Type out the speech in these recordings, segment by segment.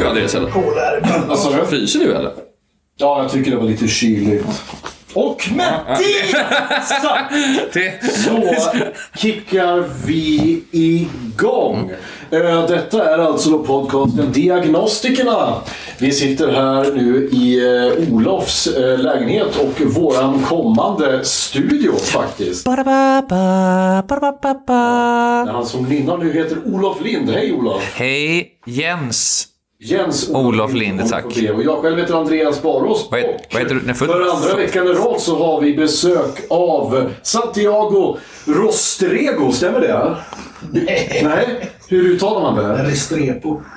du Andreas eller? Vad sa du? Fryser du eller? Ja, jag tycker det var lite kyligt. Och med det sagt Det... så kickar vi igång. Eh, Detta är alltså då podcasten Diagnostikerna. Vi sitter här nu i eh, Olofs eh, lägenhet och våran kommande studio faktiskt. Han som nynnar nu heter Olof Lind. Hej Olof! Hej Jens. Jens Olof Lind, tack. Och jag själv heter Andreas Barås. Vad heter- vad heter du? Nej, för- för andra veckan i rad så har vi besök av Santiago Rostrego, stämmer det? Nej. Nej, hur uttalar man det?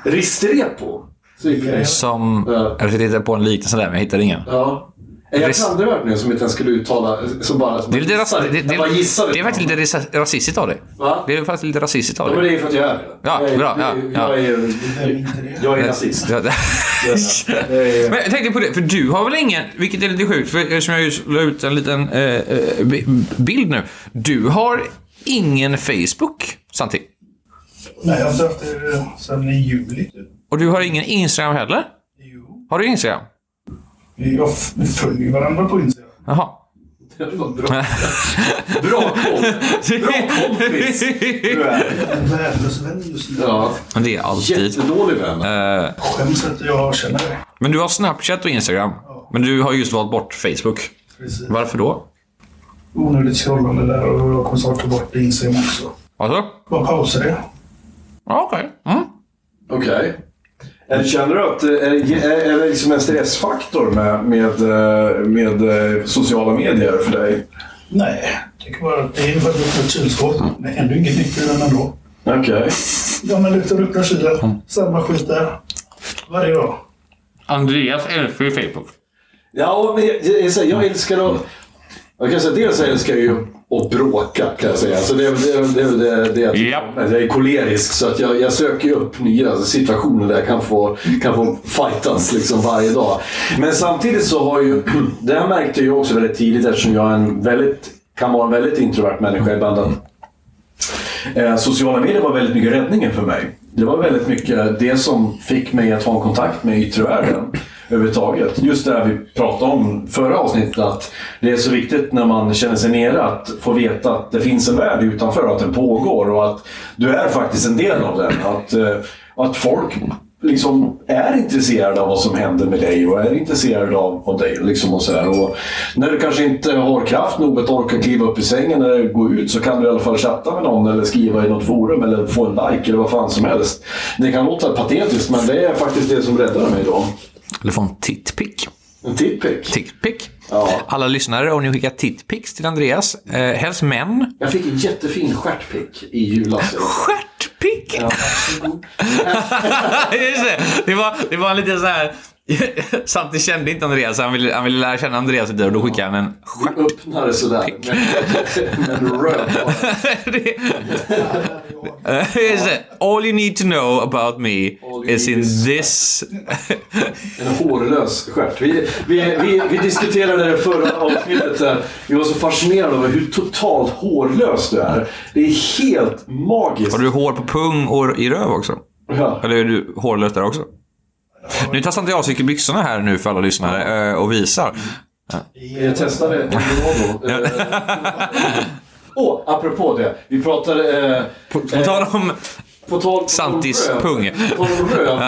Ristrepo? Det. Som... Ja. Jag försökte hitta på en liknelse där, men jag hittade ingen. Ja. Är jag Rist- klandervärd nu som inte ens skulle uttala? Som bara, som Det är lite, ras- det, det, jag bara det är faktiskt lite ras- rasistiskt av dig. Va? Det är faktiskt lite rasistiskt av Ja, men dig. det är för att jag är det. Ja, jag är, bra, ja, jag, ja. är, det? jag är nazist. Ja, det- Det Men jag tänkte på det, för du har väl ingen, vilket är lite sjukt, för eftersom jag just la ut en liten eh, eh, bi- bild nu. Du har ingen Facebook, Santi. Nej, jag har inte haft det sedan i juli. typ. Och du har ingen Instagram heller? Jo. Har du Instagram? Jag vi följer varandra på Instagram. Jaha. Det var bra. Bra koll. Bra kompis du är. En värdelös vän just nu. Ja. Men det är alltid. Jättedålig vän. Eh, Skäms att jag känner det. men du har Snapchat och Instagram. Men du har just valt bort Facebook. Precis. Varför då? Onödigt scrollande där och jag kommer snart ta bort Instagram också. Alltså? Bara pausa det. Ja, okej. Mm. Okej. Eller Känner du att eh, är, är, är det liksom en stressfaktor med, med, eh, med eh, sociala medier för dig? Nej, jag tycker bara att det är ett kylskåp. Det händer ju inget nytt i den ändå. Okej. Ja, men luktar öppna kylen. Samma skit där. Varje dag. Andreas älskar ju Facebook. Ja, men jag, jag, jag, säger, jag älskar att... Jag kan säga, dels älskar jag ju att bråka, kan jag säga. Så det, är- det, det, det, det, är jag är kolerisk, så att jag, jag söker upp nya situationer där jag kan få, kan få fightas liksom varje dag. Men samtidigt så har ju... Det här märkte jag också väldigt tidigt eftersom jag är en väldigt, kan vara en väldigt introvert människa ibland. Att, Eh, sociala medier var väldigt mycket räddningen för mig. Det var väldigt mycket det som fick mig att ha en kontakt med yttre världen överhuvudtaget. Just det här vi pratade om förra avsnittet, att det är så viktigt när man känner sig nere att få veta att det finns en värld utanför, att den pågår och att du är faktiskt en del av den. Att, eh, att folk liksom är intresserade av vad som händer med dig och är intresserade av, av dig. Liksom och så här. Och när du kanske inte har kraft nog att orka kliva upp i sängen eller gå ut så kan du i alla fall chatta med någon eller skriva i något forum eller få en like eller vad fan som helst. Det kan låta patetiskt men det är faktiskt det som räddar mig då. Eller få en titpick. En titpick. Tickpick. Ja. Alla lyssnare, om ni skickar titpics till Andreas, eh, helst män. Jag fick en jättefin stjärtpick i julas. Stjärtpick! Ja. Just det. Det var, det var lite så här... Samtidigt kände inte Andreas, han ville, han ville lära känna Andreas lite och då skickade han en stjärt. Öppnar det sådär med, med en röd. All you need to know about me is in is- this... En hårlös stjärt. Vi, vi, vi, vi diskuterade det förra avsnittet. Där. Vi var så fascinerade över hur totalt hårlös du är. Det är helt magiskt. Har du hår på pung och i röv också? Ja. Eller är du hårlös där också? Nu Santiago av sig byxorna här nu för alla lyssnare eh, och visar. Jag testade Eldorado. Eh, Åh, apropå det. Vi pratade... Eh, På, på tal om... på tal, Santis röv. pung. På tal om röv.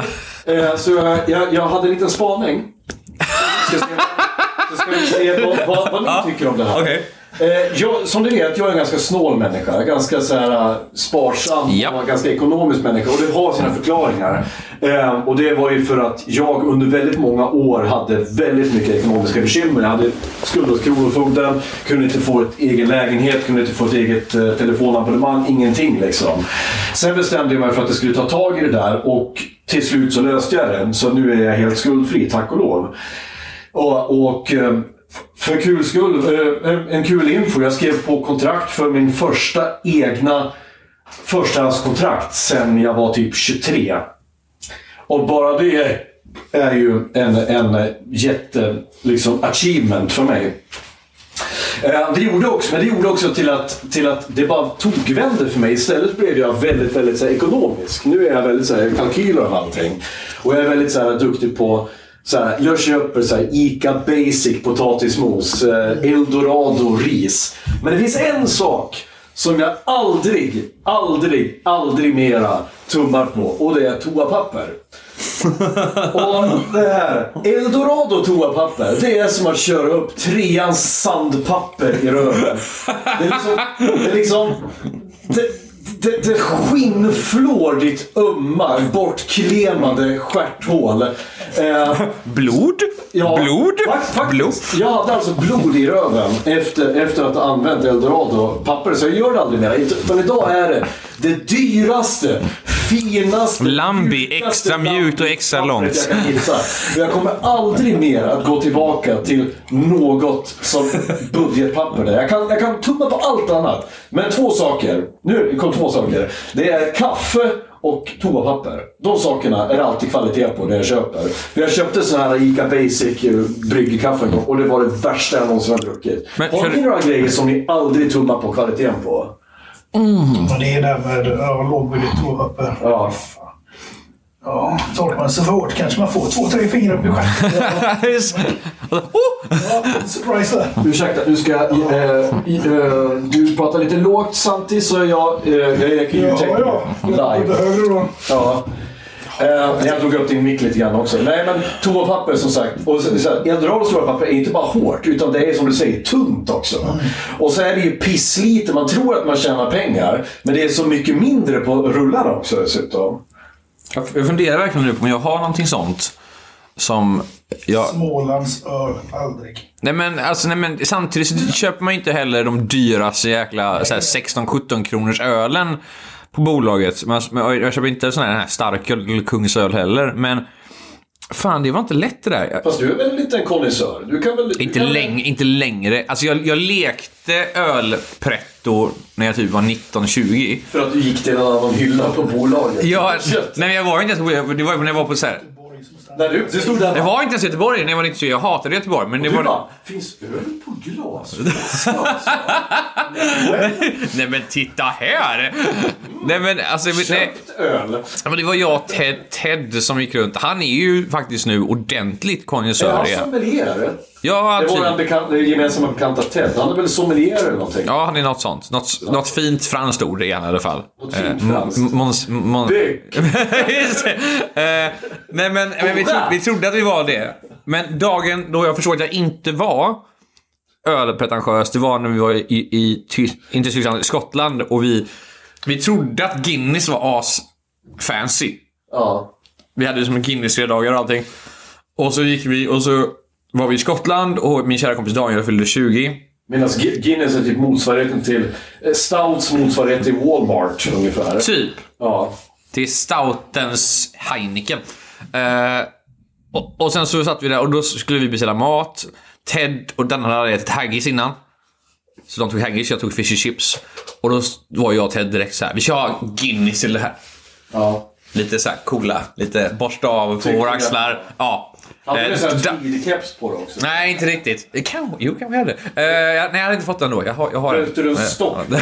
Eh, så jag, jag, jag hade en liten spaning. Ska se, så ska vi se vad, vad, vad ni tycker om det här. Okej. Eh, jag, som du vet, jag är en ganska snål människa. Ganska så här, eh, sparsam Ja. och ganska ekonomisk människa. Och det har sina förklaringar. Eh, och det var ju för att jag under väldigt många år hade väldigt mycket ekonomiska bekymmer. Jag hade skuld hos Kronofogden, kunde inte få ett egen lägenhet, kunde inte få ett eget eh, telefonabonnemang. Ingenting liksom. Sen bestämde jag mig för att jag skulle ta tag i det där och till slut så löste jag det. Så nu är jag helt skuldfri, tack och lov. Och, och eh, för kul skull, eh, eh, en kul info. Jag skrev på kontrakt för min första egna förstahandskontrakt sen jag var typ 23. Och bara det är ju en, en jätte liksom, achievement för mig. Eh, det gjorde också, men det gjorde också till att, till att det bara tokvände för mig. Istället blev jag väldigt, väldigt så här, ekonomisk. Nu är jag väldigt så här, kalkyler och allting. Och jag är väldigt så här, duktig på så här, jag köper så här, Ica Basic potatismos, eh, Eldorado ris. Men det finns en sak som jag aldrig, aldrig, aldrig mera tummar på. Och det är toapapper. Och det här, Eldorado toapapper, det är som att köra upp treans sandpapper i röven. Det är liksom... Det, är liksom, det, det, det skinnflår ditt ömma, bortklemade stjärthål. Eh, Blod? Ja, Blod? fakt-. Blod? Jag hade alltså blod i röven efter, efter att ha använt Eldorado-papper, så jag gör det aldrig mer. Utan idag är det det dyraste, finaste, Lambi, extra mjukt och extra långt. Jag, jag kommer aldrig mer att gå tillbaka till något som budgetpapper. Där. Jag, kan, jag kan tumma på allt annat. Men två saker. Nu kom två saker. Det är kaffe och toapapper. De sakerna är det alltid kvalitet på när jag köper. För jag köpte sån här Ica Basic eh, bryggkaffe och det var det värsta jag någonsin har druckit. Men har ni du- några grejer som ni aldrig tummar på kvaliteten på? Och det är det med ja, lågbilligt toapapper. Ja. Ja, torkar man sig för hårt kanske man får två, tre fingrar upp i stjärten. Ja, surprise där. Ursäkta, nu ska. Eh, i- eh, du pratar lite lågt samtidigt så jag... Eh, jag Ja, ljudtekniker ja. Lite live. högre då. Ja. Eh, jag drog upp din mick lite grann också. Nej men toapapper som sagt. Och så, så här, Eldorados toapapper är inte bara hårt utan det är som du säger tunt också. Och så är det ju pisslite. Man tror att man tjänar pengar. Men det är så mycket mindre på rullarna också dessutom. Jag jag funderar verkligen nu på om jag har någonting sånt som jag... Smålands öl, aldrig. Nej men, alltså, nej, men samtidigt så köper man ju inte heller de dyraste jäkla så här 16-17 kronors ölen på bolaget. Men, men jag köper inte sån här starköl eller kungsöl heller. Men fan, det var inte lätt det där. Fast du är väl en liten konnässör? Du kan väl... du inte, kan väl- läng, inte längre. Alltså jag, jag lekte ölpretto när jag typ var 19-20. För att du gick till en annan hylla på bolaget. Ja, nej jag var inte ens på, det var när jag var på så här. När du, du stod där Det var inte ens Göteborg när jag var 19 Jag hatade Göteborg. Men det Du var... bara, finns öl på glas? Nej men titta här! Nej men alltså... Nej, Köpt öl? Ja, men det var jag Ted, Ted som gick runt. Han är ju faktiskt nu ordentligt Är konnässör han igen. sommelier? Ja, Det var bekant, gemensamma bekanta Ted. Han är väl sommelier eller någonting? Ja, han är något sånt. Något, något fint franskt ord är han i alla fall. Något fint Eh, franskt. Eh, nej, men, men vi, tro, vi trodde att vi var det. Men dagen då jag förstod att jag inte var ölpretentiös, det var när vi var i, i Ty- inte Tyskland, Skottland och vi, vi trodde att Guinness var as fancy. Ja. Vi hade som en Guinness-fredagar och allting. Och så gick vi och så var vi i Skottland och min kära kompis Daniel fyllde 20. Medan Gu- Guinness är typ motsvarigheten till... eh, Stouts motsvarighet till Walmart ungefär. Typ. Ja. till Stoutens Heineken. Eh, och, och sen så satt vi där och då skulle vi beställa mat. Ted och den hade ätit haggis innan. Så de tog haggis, jag tog fish and chips. Och då var jag och Ted direkt så här. vi kör Guinness till det här. ja. Lite så här coola, lite borsta av på Tycker våra axlar. Ja. Hade Eh, du sån da- här tweed-keps på dig också? Nej, inte riktigt. Kan, jo, kanske jag hade. Uh, jag, nej, jag hade inte fått den då. Jag har, jag har Behövde du en Eh, stock? ja.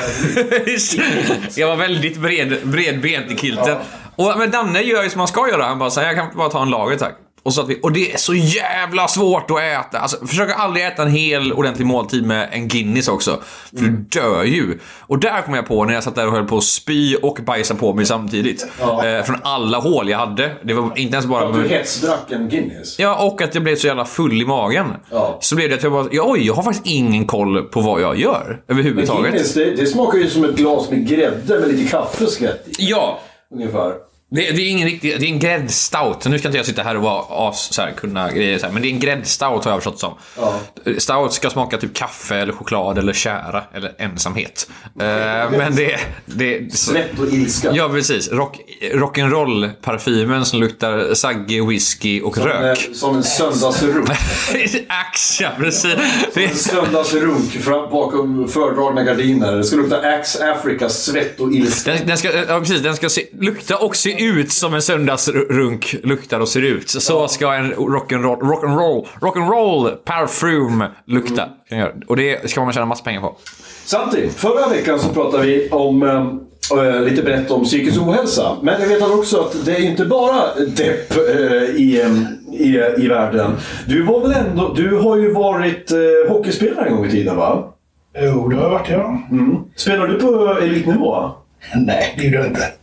jag var väldigt bred, bredbent i kilten. Och, men Danne gör ju som man ska göra. Han bara säger jag kan bara ta en lager tack. Och, så att vi, och det är så jävla svårt att äta. Alltså, försök aldrig äta en hel ordentlig måltid med en Guinness också. För du dör ju. Och där kom jag på när jag satt där och höll på att spy och bajsa på mig samtidigt. Eh, från alla hål jag hade. Det var inte ens bara... Att du hetsdrack en Guinness. Ja, och att jag blev så jävla full i magen. Ja. Så blev det att jag bara, ja, oj, jag har faktiskt ingen koll på vad jag gör Men överhuvudtaget. Guinness, det, det smakar ju som ett glas med grädde med lite kaffe skvätt i. Ja, Ungefär. Det, det är ingen riktig, det är en gräddstout. Nu ska inte jag sitta här och vara as, så här, kunna grejer så här, men det är en gräddstout har jag förstått som. Ja. Stout ska smaka typ kaffe eller choklad eller kära eller ensamhet. Eh, men det, det Svett och ilska. Ja, precis. Rock, rock'n'roll parfymen som luktar sagge, whisky och Som, rök. en- som en söndagsrunk. Ax, ja precis. Det, En söndagsrunk fram bakom fördragna gardiner. Det ska lukta Axe Africa, svett och ilska. Den, den, ska, ja, precis, den ska se, lukta och se ut som en söndagsrunk luktar och ser ut. Så ska en rock'n'roll rock'n'roll rock'n'roll parfym lukta. Kan jag göra. Och det ska man tjäna massa pengar på. Samtidigt, förra veckan så pratade vi om eh, lite brett om psykisk ohälsa. Men jag vet också att det är inte bara depp eh, i, i, i världen. Du var väl ändå, du har ju varit eh, hockeyspelare en gång i tiden va? Jo, det har jag varit ja. Spelar du på elitnivå? Nej, det gjorde jag inte.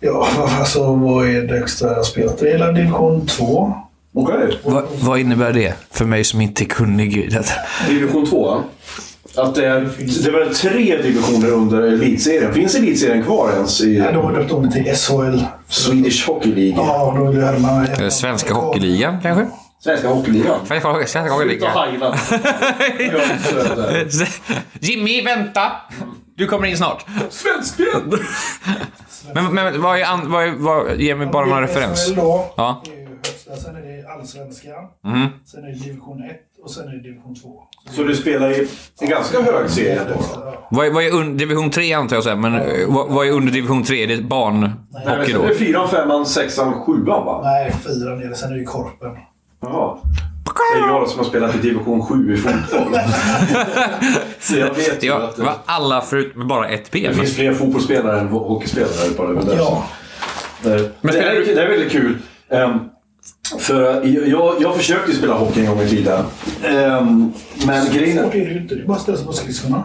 Ja, alltså vad är det högsta jag spelat? Det är division 2. Okej. Va, vad innebär det för mig som inte är kunnig i detta? Division 2. Att det är, det väl tre divisioner under elitserien. Finns elitserien kvar ens i Ja, då var döpt om det till SHL. Swedish Hockey League? Ja, då lärde man... Svenska Hockeyligan kanske? Svenska Hockeyligan? Svenska, svenska Hockeyligan. Jimmy, vänta! Du kommer in snart. Svensken! Men, men vad är, an, vad är vad, ge mig bara någon referens. SHL då. Ja. Det är ju högsta. Sen är det allsvenskan. Mhm. Sen är det division 1 och sen är det division 2. Så du spelar i en ganska hög serie då? Ja. Vad är, vad är un, division 3 antar jag sen, men eh, vad, vad är under division 3? Är det barnhockey då? Det är fyran, femman, sexan, sjuan va? Nej, fyra nere. Sen är det ju Korpen. Jaha. Det är jag som har spelat i division 7 i fotboll. Så jag vet ju att det var alla förutom bara ett ben. det finns fler fotbollsspelare än hockeyspelare på det. Men det, är Ja. så. det, Men det, spelar är, du- det är väldigt kul. Ehm, för jag, jag försökte ju spela hockey en gång i tiden. Ehm, men grejen. Svårt är det ju inte. Det är bara att ställa sig på skridskorna.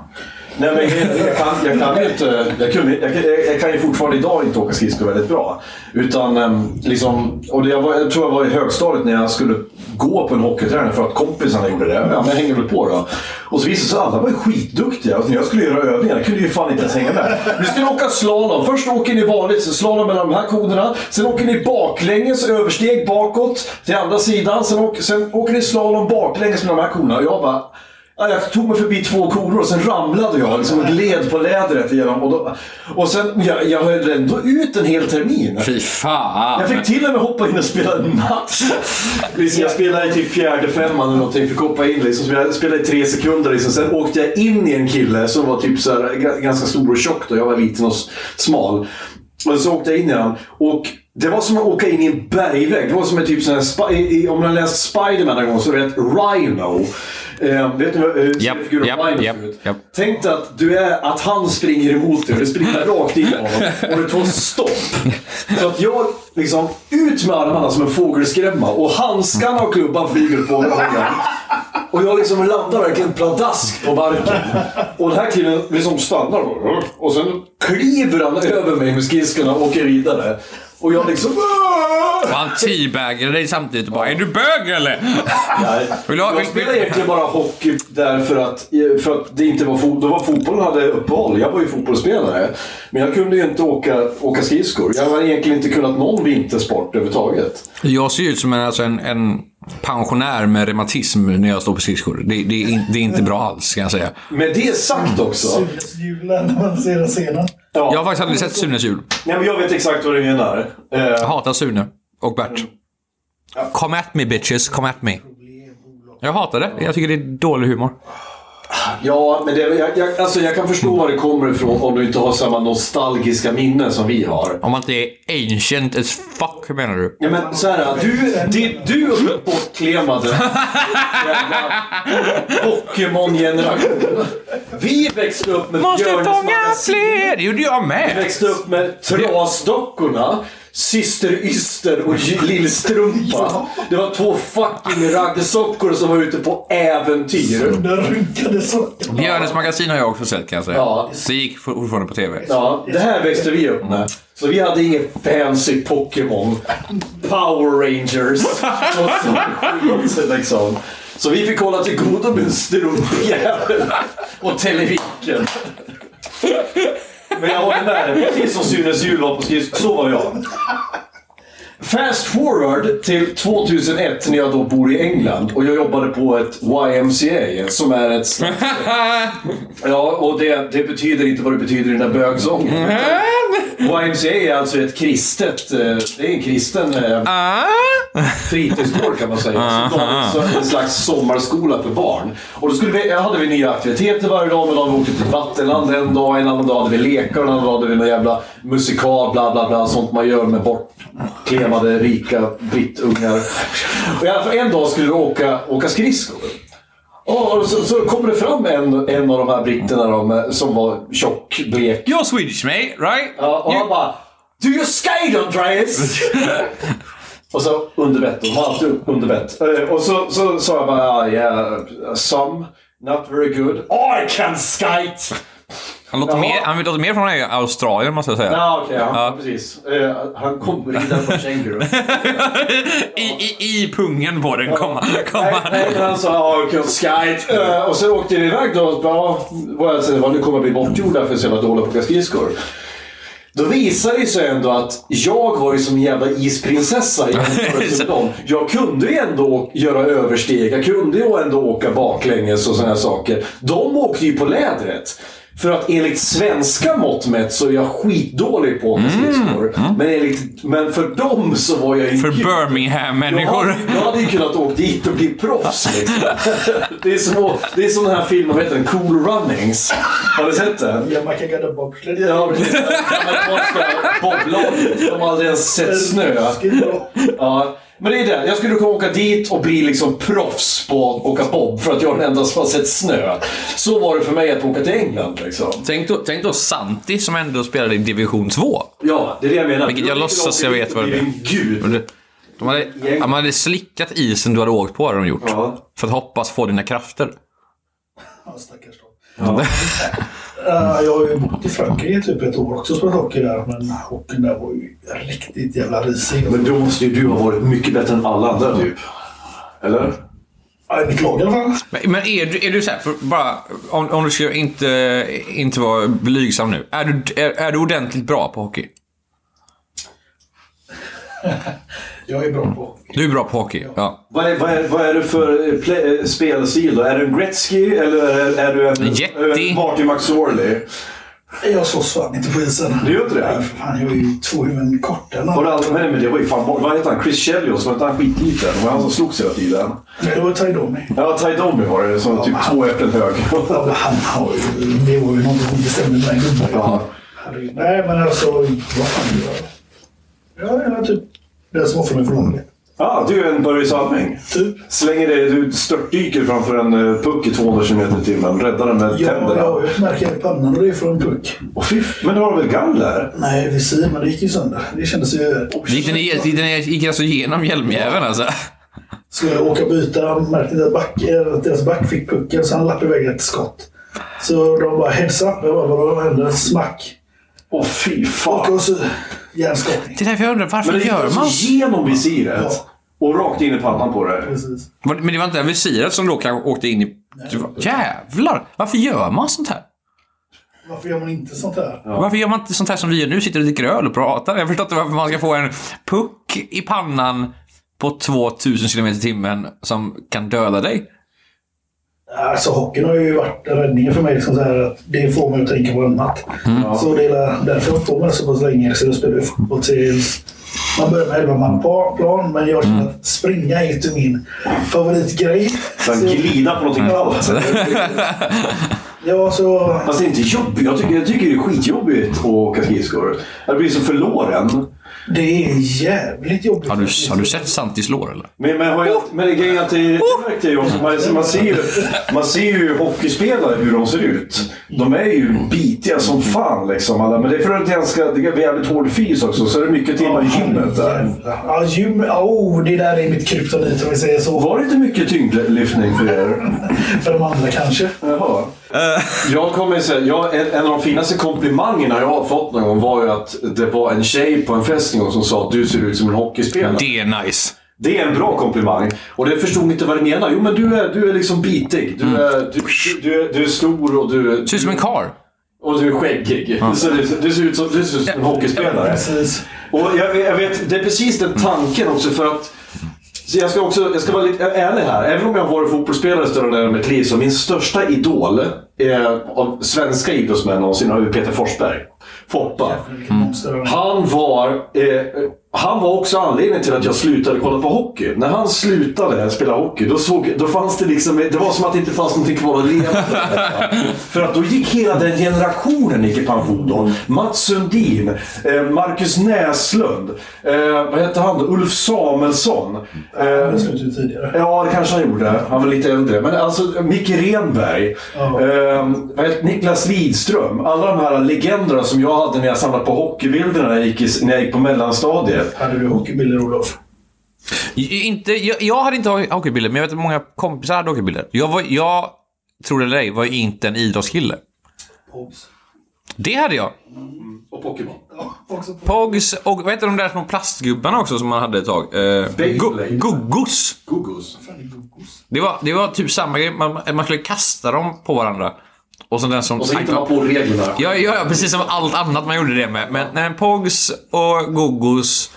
Nej, men jag, jag, kan, jag kan ju inte... Jag, kunde, jag, jag, kan ju fortfarande idag inte åka skridskor väldigt bra. Utan ehm, liksom... Och det, jag, var, jag tror jag var i högstadiet när jag skulle gå på en hockeyträning för att kompisarna gjorde det. Ja, men jag hängde väl på då. Och så visade sig att alla var skitduktiga. Och när jag skulle göra övningar jag kunde ju fan inte ens hänga med. Nu ska ni åka slalom. Först åker ni vanligt, slalom mellan de här koderna. Sen åker ni baklänges, översteg bakåt till andra sidan. Sen åker, sen åker ni slalom baklänges med de här koderna. Och jag bara... Ja, jag tog mig förbi två koner och sen ramlade jag liksom och gled på lädret igenom. Och, då, och sen, jag, jag höll ändå ut en hel termin. Fy fan! Jag fick till och med hoppa in och spela en match. Liksom, jag spelade i typ fjärde femman eller någonting, fick hoppa in liksom. Jag spelade i tre sekunder liksom. Sen åkte jag in i en kille som var typ så här, ga- ganska stor och tjock då. Jag var liten och smal. Och så åkte jag in i den. Och det var som att åka in i en bergvägg. Det var som en typ sån här, om man läst Spiderman någon gång så vet Rhino. Eh, vet ni vad uh, Japp, figuren japp, Rhino japp, ser ut? japp. Tänk dig att, du är, att han springer emot dig och du springer rakt in i honom och det tar stopp. Så att jag liksom ut med armarna som en fågelskrämma och handskarna och klubban flyger på honom. Och jag liksom landar verkligen pladask på marken. Och den här killen liksom stannar. Och sen kliver han över mig med skridskorna och åker vidare. Och jag liksom... Och han teabaggade dig samtidigt och bara Är du bög eller? Nej. Vill Jag spelade egentligen bara hockey därför att, för att det inte var, fo- då var fotbollen hade uppehåll. Jag var ju fotbollsspelare. Men jag kunde ju inte åka, åka skridskor. Jag har egentligen inte kunnat någon vintersport överhuvudtaget. Jag ser ut som en, alltså en, en pensionär med reumatism när jag står på skridskor. Det, det, det är inte bra alls, kan jag säga. Med det sagt också. Sunes julen när man ser den scenen. Ja, Jag har faktiskt aldrig sett Sunes jul. Nej, men jag vet exakt vad du menar. Eh, Jag hatar Sune och Bert. Come at me bitches, come at me. Jag hatar det. Jag tycker det är dålig humor. Ja, men det, jag, jag, alltså jag kan förstå var det kommer ifrån om du inte har samma nostalgiska minnen som vi har. Om man inte är ancient as fuck, menar du? Ja, men så här, du, du, du och bortklemade Pokémon-generation. Vi växte upp med Måste fånga fler! Det gjorde jag Vi med. växte upp med Trasdockorna, Syster Yster och Lill-Strumpa. Det var två fucking raggsockor som var ute på äventyr. Den rynkade så. Björnes magasin har jag också sett kan jag säga. Ja. Det gick fortfarande på TV. Ja, det här växte vi upp med. Så vi hade ingen fancy Pokémon, Power Rangers och sån skit liksom. Så vi fick hålla till godo med en strumpjävel och Televiken. Men jag håller med dig, precis som Sunes jul var på skridskor, så var jag. Fast forward till 2001 när jag då bor i England och jag jobbade på ett YMCA som är ett slags... Ja, och det, det betyder inte vad det betyder i den där bögsången. YMCA är alltså ett kristet, eh, det är en kristen eh, Ah. fritidsgård kan man säga. Så de- så en slags sommarskola för barn. Och då skulle vi, hade vi nya aktiviteter varje dag. En dag vi åkte till Vattenland en dag, en annan dag hade vi lekar, en annan dag hade vi någon jävla musikal, bla bla bla. Sånt man gör med bortklemade rika brittungar. Och fall en dag skulle vi åka, åka skridskor. Och så, så kommer det fram en, en av de här britterna med- som var tjock, blek. You're Swedish mate, right? Ja, och han You- bara Do you skate Andreas? och så underbett. De har alltid underbett. Eh, Och så, så sa jag bara ah, yeah, some, not very good. I can skate! Han låter, mer, han låter mer från Australien måste jag säga. Ja, okej. ja, Ja. precis. Eh, Han kom ridande på känguru. I, i, I pungen på den kom, han- kom Nej, han. nej, men han sa oh, skate. Eh, Och så åkte vi iväg då. och Ja, vad jag säger, vad nu kommer bli bortgjorda för att jag var dålig på skridskor. Då visade det sig ändå att jag var ju som en jävla isprinsessa i jämförelse med dem. Jag kunde ju ändå göra översteg, jag kunde ju ändå åka baklänges och sådana saker. De åkte ju på lädret. För att enligt svenska mått mätt så är jag skitdålig på att åka skridskor. Men, enligt, men för dem så var jag ju Mm. För. Jag Birmingham-människor. hade, jag hade ju kunnat åka dit och bli proffs liksom. Det är som, det är den här filmen, vad heter den? Cool Runnings. Har du sett den? Jamaica got a bobsled. Ja, precis. Amerikanska boblaget. De har aldrig ens sett snö. Ja. Men det är det. Jag skulle kunna åka dit och bli liksom proffs på att åka bob för att jag är den enda som har sett snö. Så var det för mig att åka till England liksom. Tänk då, tänk då Santi som ändå spelade i division 2. Ja, det är det jag menar. Vilket jag låtsas jag vet vad det är. Gud. De hade, man hade slickat isen du hade åkt på, hade de gjort. Ja. För att hoppas få dina krafter. Ja, stackars dem. Ja, jag har ju bott i Frankrike typ ett år också och spelat hockey där. Men hockeyn där var ju riktigt jävla risig. Men då måste ju du ha varit mycket bättre än alla andra typ. Eller? Ja, i mitt lag i alla fall. Men, men är du, är du så här, bara, om, om du ska inte, inte vara blygsam nu. Är du, är, är du ordentligt bra på hockey? Jag är bra på hockey. Du är bra på hockey, ja. Vad är, vad är, vad är du för eh, play, eh, spelstil då? Är du en Gretzky eller är, är du en, Yeti. en Marty McSorley? Jag slåss fan inte på isen. Du gör inte det? Nej, för fan. Jag är ju två huvuden kortare än Har du aldrig med men det var ju fan, vad heter han? Chris Chelios? Var inte han skitliten? Det var han som slogs hela tiden. Det var Ty Domi. Ja, Ty Domi var det, som typ två äpplen hög. Ja, Han har ju... Det var ju någonting som bestämde den gubben. Ja. Nej, men alltså... Vad fan gör jag? Jag är typ som offrar mig för laget. Ja, du är en Börje Salming. Typ. Slänger dig, du störtdyker framför en eh, puck i 200 km i timmen. Räddar den med Ja, jag tänderna. har ju ett märke i pannan och det är från en puck. Fy, men du har väl galler? Nej, visir, men det gick ju sönder. Det kändes ju... Gick den, i- gick den gick alltså igenom hjälmjäveln alltså? Skulle jag åka och byta, märkte att, back, att deras back fick pucken så han lappade iväg ett skott. Så de bara heads up. Jag bara, vadå hände? Smack. Åh, fy Och fan. Hjärnskakning. Det är därför jag undrar, varför Men det gör gick man alltså genom visiret. Och rakt in i pannan på dig. Precis. Men det var inte visiret som då kanske åkte in i... Jävlar! Varför gör man sånt här? Varför gör man inte sånt här? Varför gör man inte sånt här som vi gör nu? Sitter och dricker öl och pratar. Jag förstår inte varför man ska få en puck i pannan på 2000 km i timmen som kan döda dig. Alltså hockeyn har ju varit räddningen för mig. Liksom så här att det får mig att tänka på annat. Så det är därför jag har hållit på med det så pass länge. Så jag spelar fotboll tills man börjar med 11 man på plan. Men jag känner att springa är inte min favoritgrej. Sen Så- glida på någonting Ja, annat. Ja, så... Fast det är inte jobbigt. Jag tycker, jag tycker det är skitjobbigt att åka skridskor. Jag blir så förloren. Det är jävligt jobbigt. Har du, har du sett Santis lår eller? Men, men, har jag, men det grejen är att det, märkte jag också. Man, man, ser ju, man ser ju hockeyspelare hur de ser ut. De är ju bitiga som fan liksom. Alla. Men det är för att det är ganska, det är jävligt hård fys också. Så är det mycket timmar i gymmet där. Ja, gym. Oh, det där är mitt kryptonit om vi säger så. Var det inte mycket tyngdlyftning för er? För de andra kanske. Jaha. Jag kommer säga, jag, en, en av de finaste komplimangerna jag har fått någon gång var ju att det var en tjej på en fest som sa att du ser ut som en hockeyspelare. Det är nice. Det är en bra komplimang. Och det förstod inte vad det menar. Jo, men du är, du är liksom bitig. Du är, du, du, du, är, du är stor och du, Ser ut som en karl. och du är skäggig. Så du, du, ser ut som, du ser ut som en hockeyspelare. Precis. Och jag, jag vet, det är precis den tanken också för att så jag ska, också, jag ska vara lite ärlig här. Även om jag har varit fotbollsspelare större delen av mitt liv så min största idol är, av svenska idrottsmän någonsin har ju Peter Forsberg. Foppa. Han var, eh, han var också anledningen till att jag slutade kolla på hockey. När han slutade spela hockey, då, såg, då fanns det liksom... Det var som att det inte fanns någonting kvar att leva för. att då gick hela den generationen gick i pension då. Mats Sundin, eh, Marcus Näslund, eh, vad hette han? Ulf Samuelsson. Eh, Det slutade tidigare. Ja, det kanske han gjorde. Han var lite äldre. Men alltså, Micke Renberg. Eh, Niklas Lidström. Alla de här legenderna som jag hade när jag samlade på hockeybilderna när jag gick, i, när jag gick på mellanstadiet. Hade du hockeybilder, Olof? Inte, jag, jag hade inte hockeybilder, men jag vet att många kompisar hade hockeybilder. Jag, var, jag tror det eller ej, var inte en idrottskille. Pogs. Det hade jag. Och Pokémon. Ja, också Pogs. Pogs och vad heter de där små plastgubbarna också som man hade ett tag? Eh, Guggos. Det var, det var typ samma grej. Man, man skulle kasta dem på varandra. Och så den som... Och så hittar man på reglerna. Ja, ja, precis som allt annat man gjorde det med. Men nej, Pogs och Gogos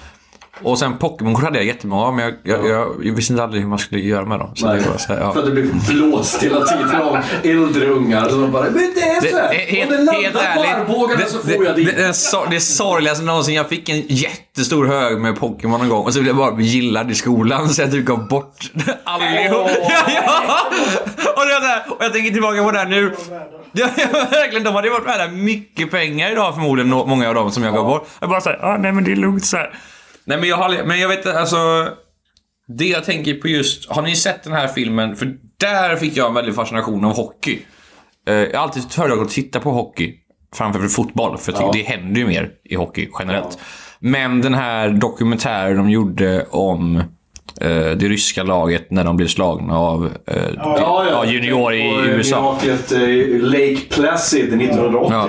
och sen Pokémon-kort hade jag jättemånga men jag, jag, jag, jag visste inte aldrig hur man skulle göra med dem. Så Nej, det var så här, ja. För att det blev blåst hela tiden av äldre ungar. De bara, men det är Det, så här. helt, Om helt landar på armbågarna så får jag det, det, det, det sorgligaste någonsin. Jag fick en jättestor hög med Pokémon en gång och så blev jag bara gillad i skolan så jag typ gav bort allihop. Åh. Ja, ja. Och, det här, och jag tänker tillbaka på det här nu. Ja, verkligen. De hade varit värda mycket pengar idag förmodligen, många av dem som jag gav bort. Jag bara såhär, ah, nej men det är lugnt så här. Nej men jag har, men jag vet alltså. Det jag tänker på just, har ni sett den här filmen? För där fick jag en väldig fascination av hockey. Eh, Jag har alltid föredragit att titta på hockey framför fotboll, för jag tycker det händer ju mer i hockey generellt. Men den här dokumentären de gjorde om eh, det ryska laget när de blev slagna av eh, ja, junior i Och USA. Eh, Lake Placid 1980.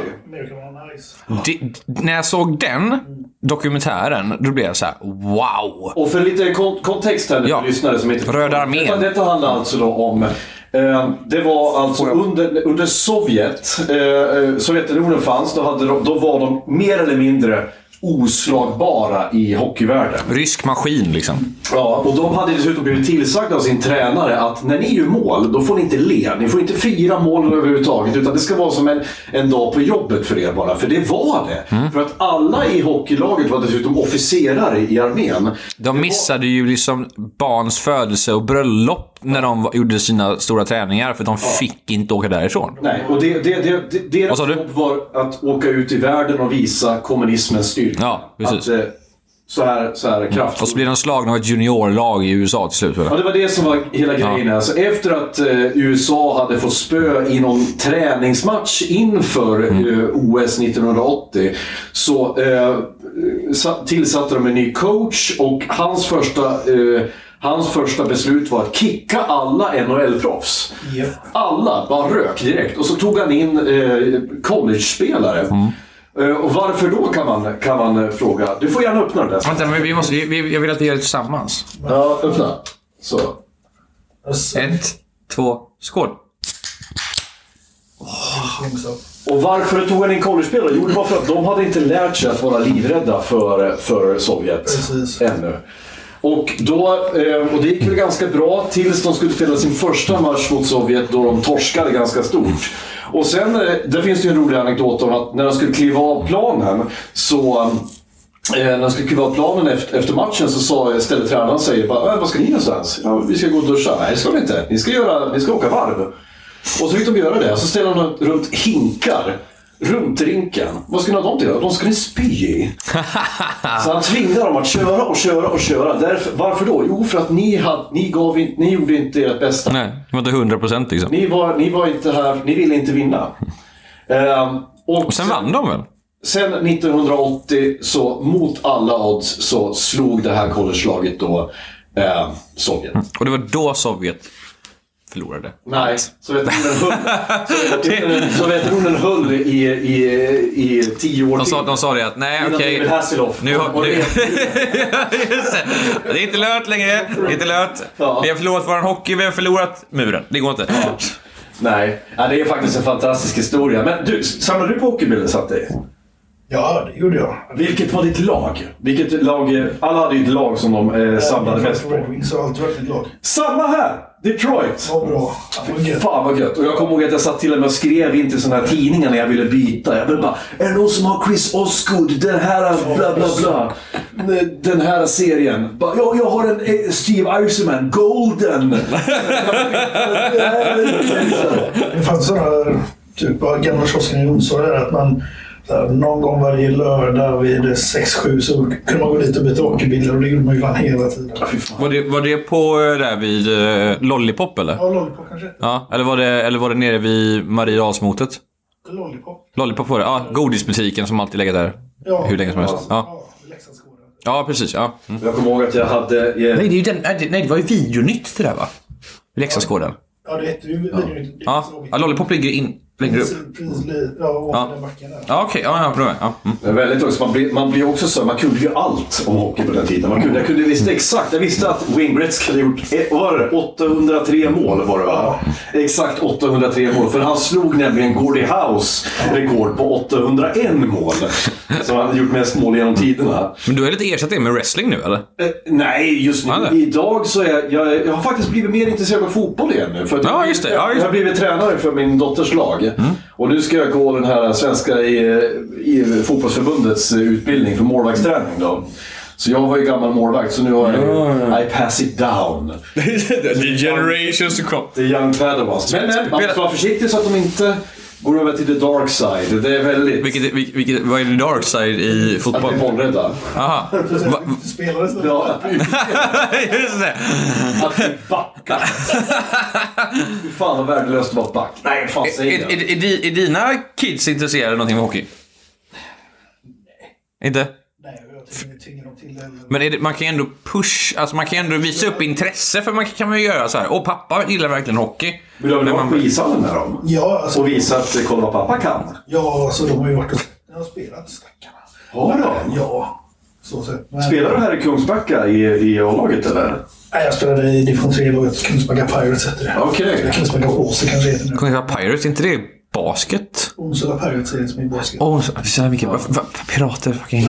Det, när jag såg den dokumentären, då blev jag så här: wow! Och för lite kon- kontext här nu Ja. för lyssnare som inte Röda armén. Detta, detta handlar alltså då om eh, det var alltså under, under Sovjet, eh, eh, Sovjetunionen fanns, då, hade de, då var de mer eller mindre oslagbara i hockeyvärlden. Rysk maskin liksom. Ja, och de hade dessutom blivit tillsagda av sin tränare att när ni gör mål, då får ni inte le. Ni får inte fira mål överhuvudtaget. Utan det ska vara som en, en dag på jobbet för er bara. För det var det. För att alla i hockeylaget var dessutom officerare i armén. De missade ju liksom barns födelse och bröllop när de gjorde sina stora träningar för de fick inte åka därifrån. Nej, och det, det, det, det, deras jobb var att åka ut i världen och visa kommunismens styrka. Ja, precis. Att, eh, så här, så här kraftfullt. Och så blir de slagna av ett juniorlag i USA till slut. Ja, det var det som var hela grejen. Alltså, efter att eh, USA hade fått spö i någon träningsmatch inför eh, OS 1980 så eh, sa- tillsatte de en ny coach och hans första, eh, hans första beslut var att kicka alla NHL-proffs. Japp. Alla bara rök direkt och så tog han in eh, college-spelare. Eh, och varför då kan man, kan man eh, fråga. Du får gärna öppna den där. Vänta, men vi måste, vi, jag vill att vi gör det tillsammans. Ja, öppna. Så. Alltså, Ett, två, skål. Och varför tog han in college-spelare? Jo, det var för att de hade inte lärt sig att vara livrädda för, för Sovjet Precis. ännu. Och, då, eh, och det gick väl ganska bra tills de skulle spela sin första match mot Sovjet då de torskade ganska stort. Och sen, eh, där finns det ju en rolig anekdot om att när de skulle kliva av planen så eh, när de skulle kliva av planen efter, matchen så sa, ställde tränaren sig bara, "Äh, vad ska ni någonstans? Ja, vi ska gå och duscha. Nej, det ska vi inte. Ni ska, göra, ni ska åka varv. Och så fick de göra det. Så ställde de runt hinkar runt rinken. Vad skulle de till? De skulle spy i. Så han tvingade dem att köra och köra och köra. Därför, varför då? Jo, för att ni, hade, ni, gav ni gjorde inte ert bästa. Nej, det var inte 100 procent liksom. Ni var, ni var inte här, ni ville inte vinna. Ehm, och, Och sen vann de väl? Sen 1980, så mot alla odds, så slog det här college-laget då eh, Sovjet. Och det var då Sovjet förlorade. Nej, Sovjetunionen höll, Sovjetunionen, Sovjetunionen höll i, i, i tio år De sa, till. de sa det att nej okej. David Hasselhoff. Nu har, nu, det- är inte lönt längre. Det är inte lönt. Ja. Vi har förlorat vår hockey, vi har förlorat muren. Det går inte. Nej, ja, det är faktiskt en fantastisk historia. Men du, samlade du på hockeybilder satt dig? Ja, det gjorde jag. Vilket var ditt lag? Vilket lag? Alla hade ju ett lag som de eh, samlade mest på. Red Wings har alltid varit ett lag. Samma här! Detroit! Vad bra. Fan vad gött. Och jag kommer ihåg att jag satt till och med och skrev in till sådana här tidningar när jag ville byta. Jag ville bara, är det någon som har Chris Osgood? Den här bla bla bla. Den här serien. Bara, ja, jag har en eh, Steve Eisenman, Golden. Det fanns sådana typ av gamla kiosken i där att man här, någon gång varje lördag vid 6-7 så kunde man gå dit och byta hockeybilder och det gjorde man ju fan hela tiden. Var det, var det på eh, där vid eh, Lollipop eller? Ja, Lollipop kanske? Ja, eller var det, eller var det nere vid Mariedalsmotet? Lollipop? Lollipop var det? Ja, godisbutiken som alltid legat där. Ja. Hur länge som helst. Ja, Ja, ja precis. Ja. Mm. Jag kommer ihåg att jag hade... eh, Nej, det, är ju den, nej, det- var ju videonytt det där va? Leksandsgården. Ja, det hette ju... är Ja. långt. ja, Lollipop ligger in längre upp. Precis, Ja, ovanför den backen där. Ja, okej. Ja, ja, bra. Ja. Mm. Det är väldigt också, man blir, man blir också så, man kunde ju allt om hockey på den tiden. Man kunde, jag kunde visste exakt, jag visste att Wayne Gretzky hade gjort, var det, 803 mål var det va? Exakt 803 mål, för han slog nämligen Gordie House rekord på 801 mål. Som han hade gjort mest mål genom tiderna. Men du har lite ersatt det med wrestling nu eller? Eh, nej, just nu. Ja. Idag så är jag, jag, jag har faktiskt blivit mer intresserad av fotboll igen nu. För att Ja, jag, just det. Ja, just jag har blivit tränare för min dotters lag. Och nu ska jag gå den här svenska i, i fotbollsförbundets utbildning för målvaktsträning då. Så jag var ju gammal målvakt, så nu har jag I pass it down. The generations to come. Är young padawans. Men, men man ska vara försiktig så att de inte går över till the dark side. Det är väldigt... Vilket, vilket, vilket, vad är det dark side i Att fotboll? bli bollrädda. Aha. Va, Spelare så. Ja, att just det. att bli backa. Fy fan vad värdelöst att vara back. Nej, fan Är, säger är, är, är, är dina kids intresserade av någonting med hockey? Inte? Nej, jag Men är det, man kan ju ändå push, alltså man kan ju ändå visa upp intresse för man kan, man ju göra så här. Åh, pappa gillar verkligen hockey. Vill du ha ishallen med dem? Ja, alltså, Och visa att kolla vad pappa kan? ja, alltså de har ju varit och har spelat stackarna. Har de? Ja, så. Men, Spelar du här i Kungsbacka i, i A-laget eller? Nej, jag spelade i division 3-laget. Kungsbacka Pirates hette det. Okej. Kungsbacka Åse kanske heter nu. Kungsbacka Pirates, inte det basket? Onsala Pirates är det som är basket. Åh, så- va- va- Pirater, fucking.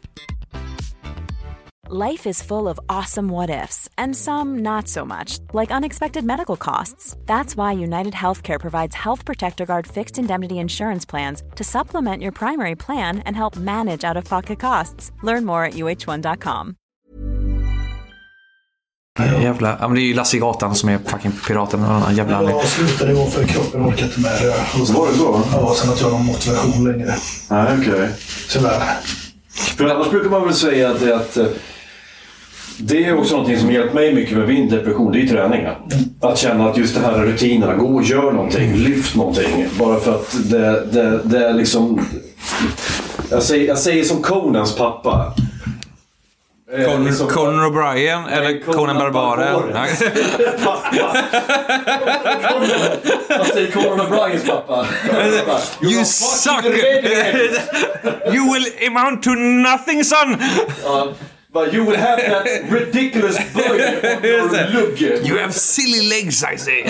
Life is full of awesome what ifs, and some not so much, like unexpected medical costs. That's why United Healthcare provides Health Protector Guard fixed indemnity insurance plans to supplement your primary plan and help manage out of pocket costs. Learn more at uh1.com. Jävla, ja men det är ju Lasse gatan som är fucking piraten. och annan jävla Jag slutade gå för kroppen orkade inte med det. Var det så? Ja, sen att jag har någon motivation längre. Nej, okej. Tyvärr. För annars brukar man väl säga att, det- att eh, det är också någonting som hjälpt mig mycket med min depression. Det är ju träningen. Att känna att just det här rutinerna. Gå och gör någonting. Lyft någonting. Bara för att det, det, det är liksom... Jag säger, jag säger som Conans pappa. Eh, Conan, liksom- Conan O'Brien eller Conan Conan Barbaren. Vad säger Conan O'Briens pappa? You suck! you will amount to nothing son! But you will have that ridiculous böj on your lugge. You have silly legs I say.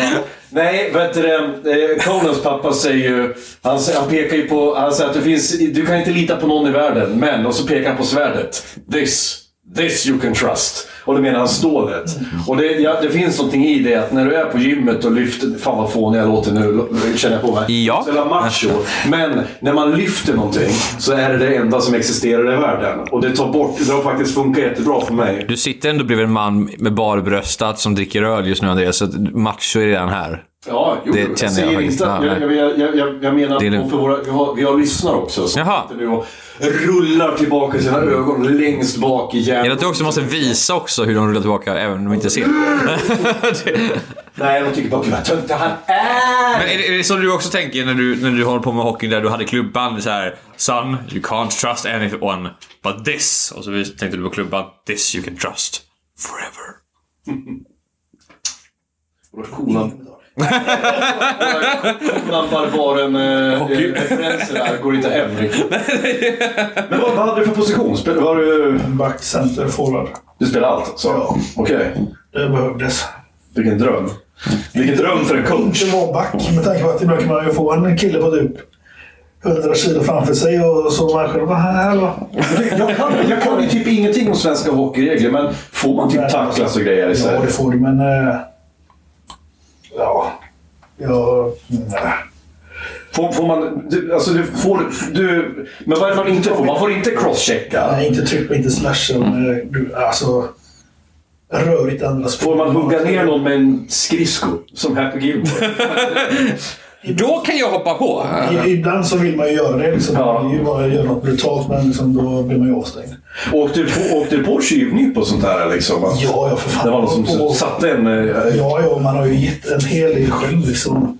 Nej, vet du det, eh, Conans pappa säger ju... Han, han pekar ju på... Han säger att det finns, du kan inte lita på någon i världen, men... Och så pekar han på svärdet. This. This you can trust. Och då menar han stålet. Och det, ja, det finns någonting i det att när du är på gymmet och lyfter... Fan vad fånig jag låter nu, känner jag på mig. Ja. Så macho. Men när man lyfter någonting så är det det enda som existerar i världen. Och det tar bort... Det har faktiskt funkat jättebra för mig. Du sitter ändå bredvid en man med barbröstat som dricker öl just nu Andreas, så macho är redan här. Ja, jo, Det jag känner jag faktiskt. inte att- Ja, jag, jag, jag, jag, jag menar Det är att för våra, vi, har, vi har lyssnare också som Jaha. sitter nu och rullar tillbaka sina ögon längst bak i Jag hjärnan. att du också måste visa också hur de rullar tillbaka, även om de inte ser. Nej, de tycker bara gud vad töntig han är. Men är det, är det så du också tänker när du, när du håller på med hockey där du hade klubban? Så här, Son, you can't trust anyone but this. Och så tänkte du på klubban, this you can trust forever. Konan. Konan Barbaren eh, eh, referenser där går inte hem riktigt. Men vad, vad hade du för position? Spel, var du, Back, center, forward. du spelade allt alltså? Ja. Okej. Det behövdes. Vilken dröm. Vilken dröm för en coach. Inte vara back med tanke på att ibland kan man ju få en kille på typ 100 kilo framför sig och så man själv bara hallå. Jag kan, jag kan ju typ ingenting om svenska hockeyregler, men får man typ tacklas och grejer Ja, istället? det får du, men... eh. Ja, nej. Får, får man... Du, alltså du får... Du, men vad är det man inte får? Man får inte crosschecka. Nej, inte tryck, inte slasha. du, Alltså, rör inte andra Får man hugga ner någon med en skridsko? Som Happy Gilmore? Då kan jag hoppa på! I- Ibland så vill man ju göra det. Liksom. Ja. Man vill ju bara göra något brutalt, men liksom, då blir man ju avstängd. Åkte du på, åkte du på tjuvnyp och sånt där liksom? Att Ja, ja, för fan. Det var någon som Och- satte en... eh, Ja, ja, man har ju gett en hel del själv. Liksom.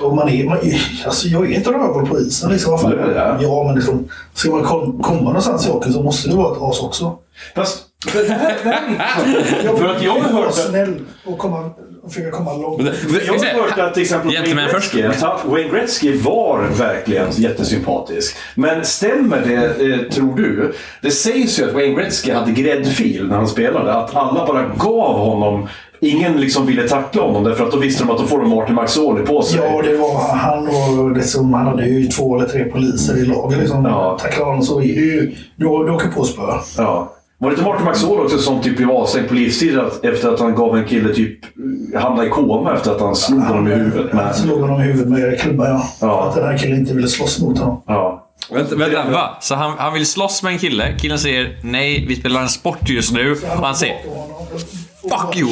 Och man är, man, alltså jag är ett rövhål på isen. Liksom, vad fan. Det är det. Ja, men liksom, ska man kom, komma någonstans i hockeyn så måste det vara ett as också. Fast intressant. För att jag har hört... snäll och, komma, och försöka komma långt. Jag har hört att till exempel Wayne. Gretzky, Wayne Gretzky var verkligen jättesympatisk. Men stämmer det, eh, tror du? Det sägs ju att Wayne Gretzky hade gräddfil när han spelade. Att alla bara gav honom... Ingen liksom ville tackla honom därför att då visste de att då får de Martin McSorley på sig. Ja, det var han och liksom, han hade ju två eller tre poliser i laget. Liksom. Ja. Tacklar honom så är ju... Du, du åker på spö. Ja. Var det inte Martin McSorley också som typ blev avstängd på livstid att- efter att han gav en kille typ hamna i koma efter att han slog honom i huvudet med... Han slog honom i huvudet med klubban, ja. Ja. Att den här killen inte ville slåss mot honom. Ja. Vänta, vänta, va? Så han, han vill slåss med en kille, killen säger nej, vi spelar en sport just nu. Och han säger Fuck you.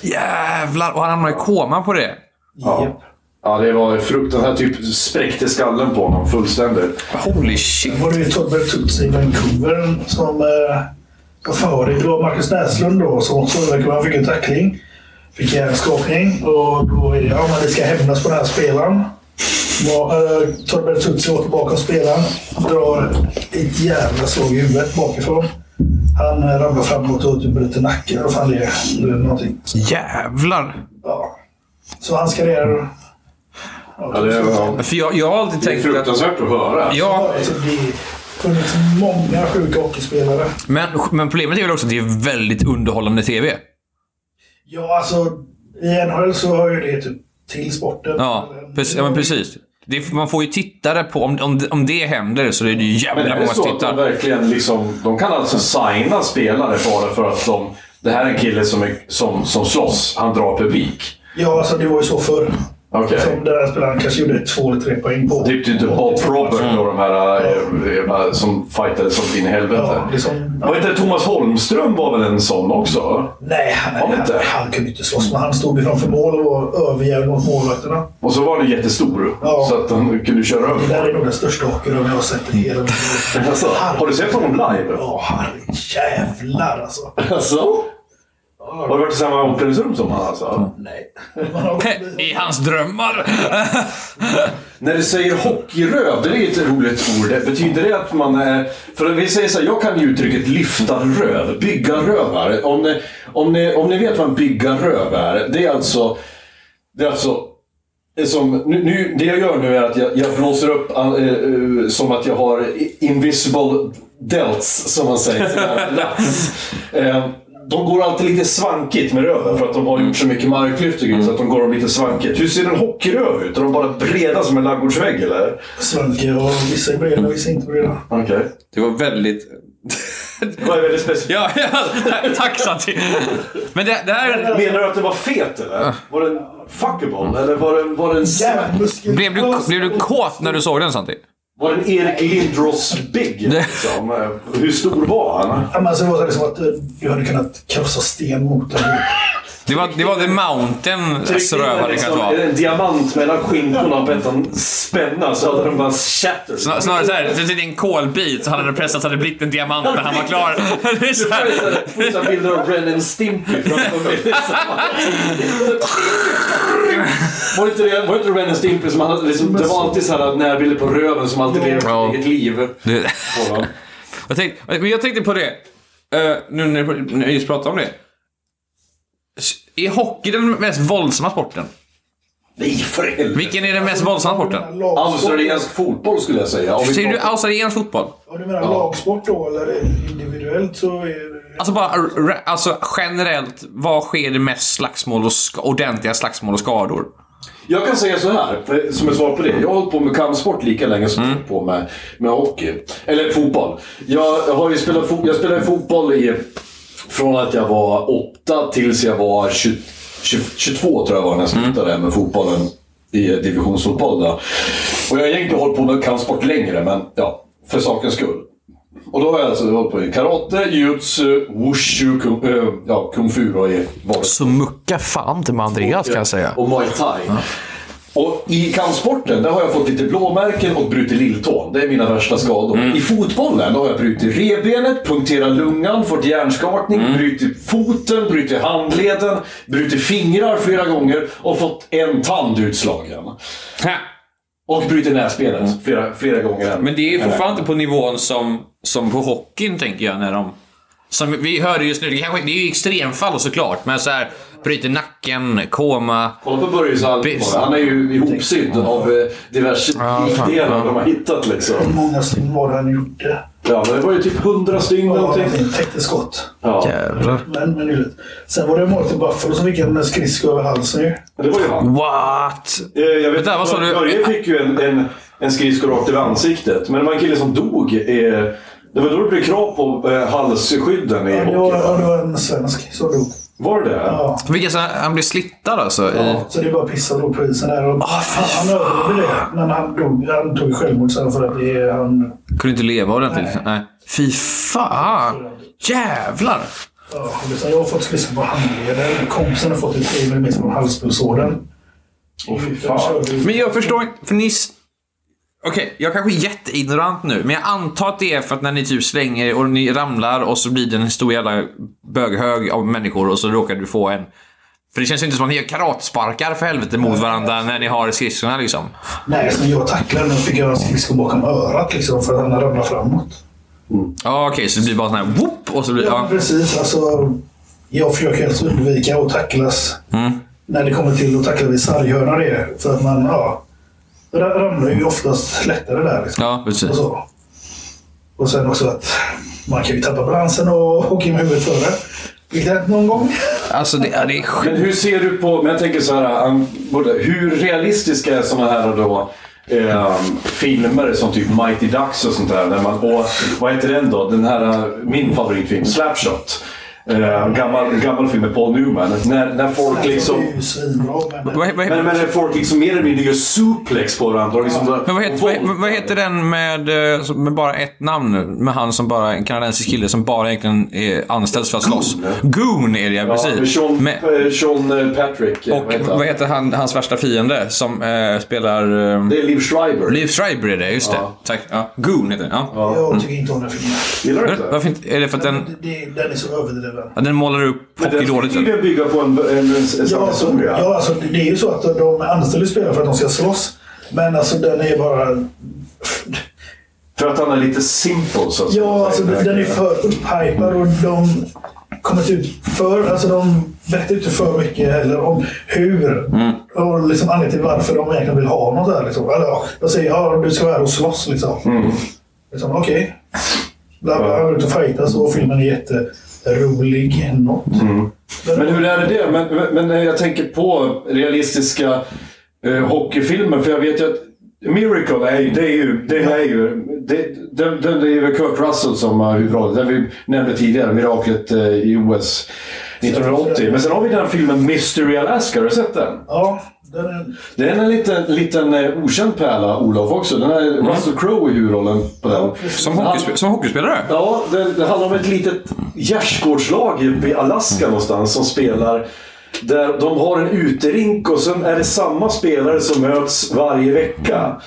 Jävlar, och han hamnar i koma på det. Ja. Ja, det var fruktansvärt. Typ spräckte skallen på honom fullständigt. Holy shit. var det ju Torbjörn Tutsi i Vancouver som eh, var före. Det var Marcus Näslund då som så han fick en tackling. Fick hjärnskakning och då är det ja, men det ska hämnas på den här spelaren. Var, eh, Torbjörn Tutsi åker bakom spelaren. Drar ett jävla slag i huvudet bakifrån. Han eh, ramlar framåt och typ bryter nacken. Vad fan det är. Eller någonting. Jävlar. Ja. Så hans karriär... Ja, det, För jag, jag har alltid det är tänkt att... fruktansvärt att höra. Ja, det har funnits många sjuka hockeyspelare. men, men problemet är väl också att det är väldigt underhållande TV. Ja, alltså i NHL så hör ju det typ till sporten. Ja, precis. Ja, men precis. Det, är- man får ju tittare på... Om, om, om det händer så är det ju Men jävla är det många så som att de tittar. verkligen liksom... De kan alltså signa spelare bara för att de... Det här är en kille som, är, som, som slåss. Han drar publik. Ja, alltså det var ju så förr. Okej. Som den här spelaren kanske gjorde två eller tre poäng på. Typ typ Bob Probert och de här eh, eh, som fightade som in i helvete. Ja, liksom, Var inte Thomas Holmström var väl en sån också? nej, han, det han, inte? han kunde inte slåss, men han stod ju framför mål och var överjävlig mot målvakterna. Och så var han jättestor. Ja. Så att han kunde köra Det där över. är nog den största hockeyrövningen jag har sett i hela mitt liv. Alltså, har du sett honom live? Ja, Harry. Jävlar alltså. Alltså? Har du varit i samma omklädningsrum som han alltså? Nej. Man har I hans drömmar. När du säger hockeyröv, det är ett roligt ord. Betyder det att man är... För vi säger så här, jag kan ju uttrycket lyftarröv, byggarrövar. Om ni, om, ni, om ni vet vad en byggarröv är, det är alltså... Det är alltså... Som, nu, nu, det jag gör nu är att jag, jag blåser upp äh, äh, som att jag har invisible delts, som man säger. Eh, de går alltid lite svankigt med röven för att de har gjort så mycket marklyft och grejer, så att de går lite svankigt. Hur ser en hockeyröv ut? Är de bara breda som en ladugårdsvägg eller? Svanke och vissa är breda, vissa är inte breda. Okej. Det var väldigt... Det var väldigt specifikt. ja, ja, tack Santi. Men det, det här... Menar du att det var fet eller? Var den fuckable? Eller var den, var den. Blev du, blev du kåt när du såg den Santi? Var den Erik Lindros big? Liksom? Hur stor var han? Ja, men alltså, det var så liksom att eh, vi hade kunnat krossa sten mot den. Det var, det var The Mountains rövare liksom, kanske var. en diamant mellan skinkorna bett han spänna så hade de bara shattered. Snar- Snarare såhär, så sitter en kolbit så hade det pressat så hade det blivit en diamant när han var klar. Det är så Det här. bilder av Ren and Stimpy. Var inte det var inte det Ren and Stimpy som hade, liksom, det var alltid så här närbilder på röven som alltid levde Ja. sitt eget liv. Det-. Jag tänkte, men jag tänkte på det, eh, nu när jag just pratade om det. Är hockey den mest våldsamma sporten? Nej, för helvete. Vilken är den mest våldsamma sporten? Australiensk fotboll skulle jag säga. Om vi Säger du pratar- australiensk fotboll? Ja, du menar lagsport då, eller individuellt så är det... Alltså bara alltså generellt, vad sker det mest slagsmål och sk- ordentliga slagsmål och skador? Jag kan säga så här, för- som ett svar på det. Jag har hållit på med kampsport lika länge som jag har hållit på med, med hockey. Eller fotboll. Jag har ju spelat fo- jag spelade fotboll i, från att jag var åtta tills jag var 20, 20, 22 tror jag var när jag slutade med fotbollen i divisionsfotboll. Då. Och jag har egentligen hållit på med kampsport längre, men ja, för sakens skull. Och då har jag alltså hållit på i karate, jujutsu, wushu, kung, äh, ja, kung fu då i vardags Så mucka fan inte med Andreas kan jag säga. och muay thai. Och i kampsporten där har jag fått lite blåmärken och brutit lilltån. Det är mina värsta skador. I fotbollen har jag brutit revbenet, punkterat lungan, fått hjärnskakning, brutit foten, brutit handleden, brutit fingrar flera gånger och fått en tand utslagen. Ha. Och brutit näsbenet flera, flera gånger. Men det är fortfarande inte på nivån som, som på hockeyn, tänker jag. När de, som vi hörde just nu, det, kanske, det är ju extremfall såklart, men så här bryter nacken, koma. Kolla på Börje Salming Visst. bara. Han är ju ihopsydd av eh, diverse likdelar de har hittat liksom. Hur många stygn var det han gjorde? Ja, men det var ju typ 100 stygn Ja, någonting. täckte skott. Ja. Jävlar. Men, men. Sen var det målet i Buffalo som fick en skridsko över halsen ju. Det var ju han. What? Eh, Jag vet, Vänta, vad sa du? Börje fick ju en, en, en skridsko rakt över ansiktet. Men det var en kille som dog. Eh, det var då det blev krav på eh, halsskydden i Ja, det, var, hockey. ja, det var en svensk som dog. Var det det? Ja. Vilka så han blev slittad alltså? I, Ja, så det är bara pissa på isen där. Och han, han överlevde det. Men han dog. Han tog självmord sen för att det han... kunde inte leva ordentligt? Nej. Fy fan! Jävlar! Ja, jag har fått skridskor på handleden. Kompisen har fått ett 3 mm från halspulsådern. Åh, fy fan. Men jag förstår inte, för ni... Okej, jag kanske är jätteignorant nu, men jag antar att det är för att när ni typ slänger er och ni ramlar och så blir det en stor jävla böghög av människor och så råkar du få en... För det känns ju inte som att ni gör karatsparkar för helvete mot varandra när ni har skridskorna liksom. Nej, när jag tacklade den fick jag en skridsko bakom örat liksom för att han ramlade framåt. Ja, okej, så det blir bara sån här whoop och så blir Ja, ja. precis. Alltså, jag försöker helst undvika att tacklas Mm. när det kommer till att tackla vid sarghörna det. För att man, ja, ramlar ju oftast lättare där. Liksom. Ja, precis. Och, så. och sen också att man kan ju tappa balansen och åka in med huvudet före. Vilket hänt någon gång. Alltså det, ja, det är skit. Men hur ser du på, men jag tänker så här, hur realistiska är sådana här då eh, filmer som typ Mighty Ducks och sånt där? När man, och, vad heter den då? Den här, uh, min favoritfilm, Slapshot. Eh, gammal, gammal film med Paul Newman. När, när folk liksom... Men, Vad, vad, Men, men när folk liksom mer eller mindre gör suplex på varandra. och Liksom, Men vad heter, vad, vad heter den med, eh, med bara ett namn? Med han som bara, en kanadensisk kille som bara egentligen är anställd för att slåss. Goon är det ja, Ja, precis. Sean, Med, Sean eh, Patrick. och vad heter han, hans värsta fiende som eh, spelar... Det är Liv Schreiber. Liv Schreiber är det, just det. Ja. Tack. Ja. Goon heter den. Ja. jag tycker inte om den filmen. Gillar du inte? Varför inte? Är det för att den, Det, det, den är så överdriven. Ja, den målar upp hockey den dåligt? eller? tydligen bygga på en, en, en, en Ja, alltså, ja alltså, det är ju så att de anställer spelare för att de ska slåss. Men alltså den är bara... För att han är lite simple så att. Ja, alltså den den är för upphypad och de kommer inte ut för... Alltså de berättar inte för mycket heller om hur. Och liksom anledningen till varför de egentligen vill ha något där. Liksom. Eller ja, de säger ja, du ska vara här och slåss liksom. liksom Okej. Bla, bla, går ut och fightas och filmen är jätterolig. Något. Men hur är det? Men, men, jag tänker på realistiska eh, hockeyfilmer, för jag vet ju att Miracle är, ju- det är ju... Det är ju det, den, det är väl Kurt Russell som har huvudrollen. Den vi nämnde tidigare, Miraklet eh, i OS 1980. Men sen har vi den filmen Mystery Alaska. Har du sett den? Ja, den är... Det är en liten, liten eh, okänd pärla, Olof, också. Den är Russell Crowe i huvudrollen på den. Som, hockeyspe- som hockeyspelare? Ja, det, det handlar om ett litet gärdsgårdslag uppe i Alaska någonstans som spelar där de har en uterink och sen är det samma spelare som möts varje vecka.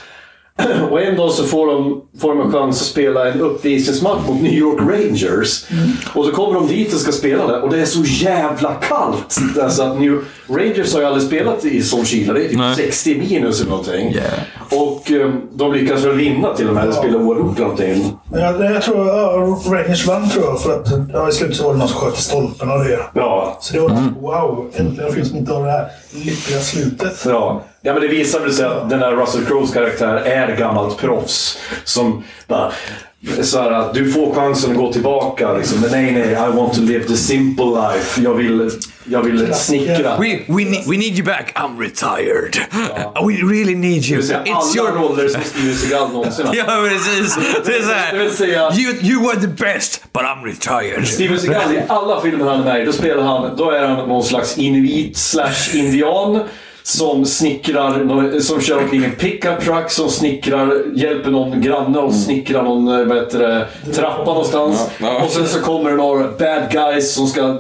Och en dag så får de, får de en chans att spela en uppvisningsmatch mot New York Rangers. Och så kommer de dit och ska spela det och det är så jävla kallt. Alltså att New Rangers har ju aldrig spelat i sån kyla. Det är typ Nej. 60 minus eller någonting. Yeah. Och eh, de lyckas väl vinna till och med, eller spela oavgjort eller någonting. Men Jag, tror ja, Rangers vann tror jag för att ja, i slutet så var det någon som sköt i stolpen och det. Ja, Så det var wow, äntligen finns som inte har det här lyckliga slutet. Ja. ja, men det visar väl sig att den här Russell Crowes karaktär är gammalt proffs. Som bara... Så här, att du får chansen att gå tillbaka. Liksom. Men nej, nej, I want to live the simple life. Jag vill, jag vill snickra. We, we, need, we need you back. I'm retired. We really need you. Det vill säga, It's alla your... roller som Steven Seagal någonsin har. Ja, precis. Det är Det vill såhär. säga, You, you were the best, but I'm retired. Steven Seagal i alla filmer han är med i, då spelar han, då är han någon slags inuit slash indian. Som snickrar, som kör omkring en pickup truck, som snickrar, hjälper någon granne och snickrar någon eh, vad heter det, trappa någonstans. Och sen så kommer det några bad guys som ska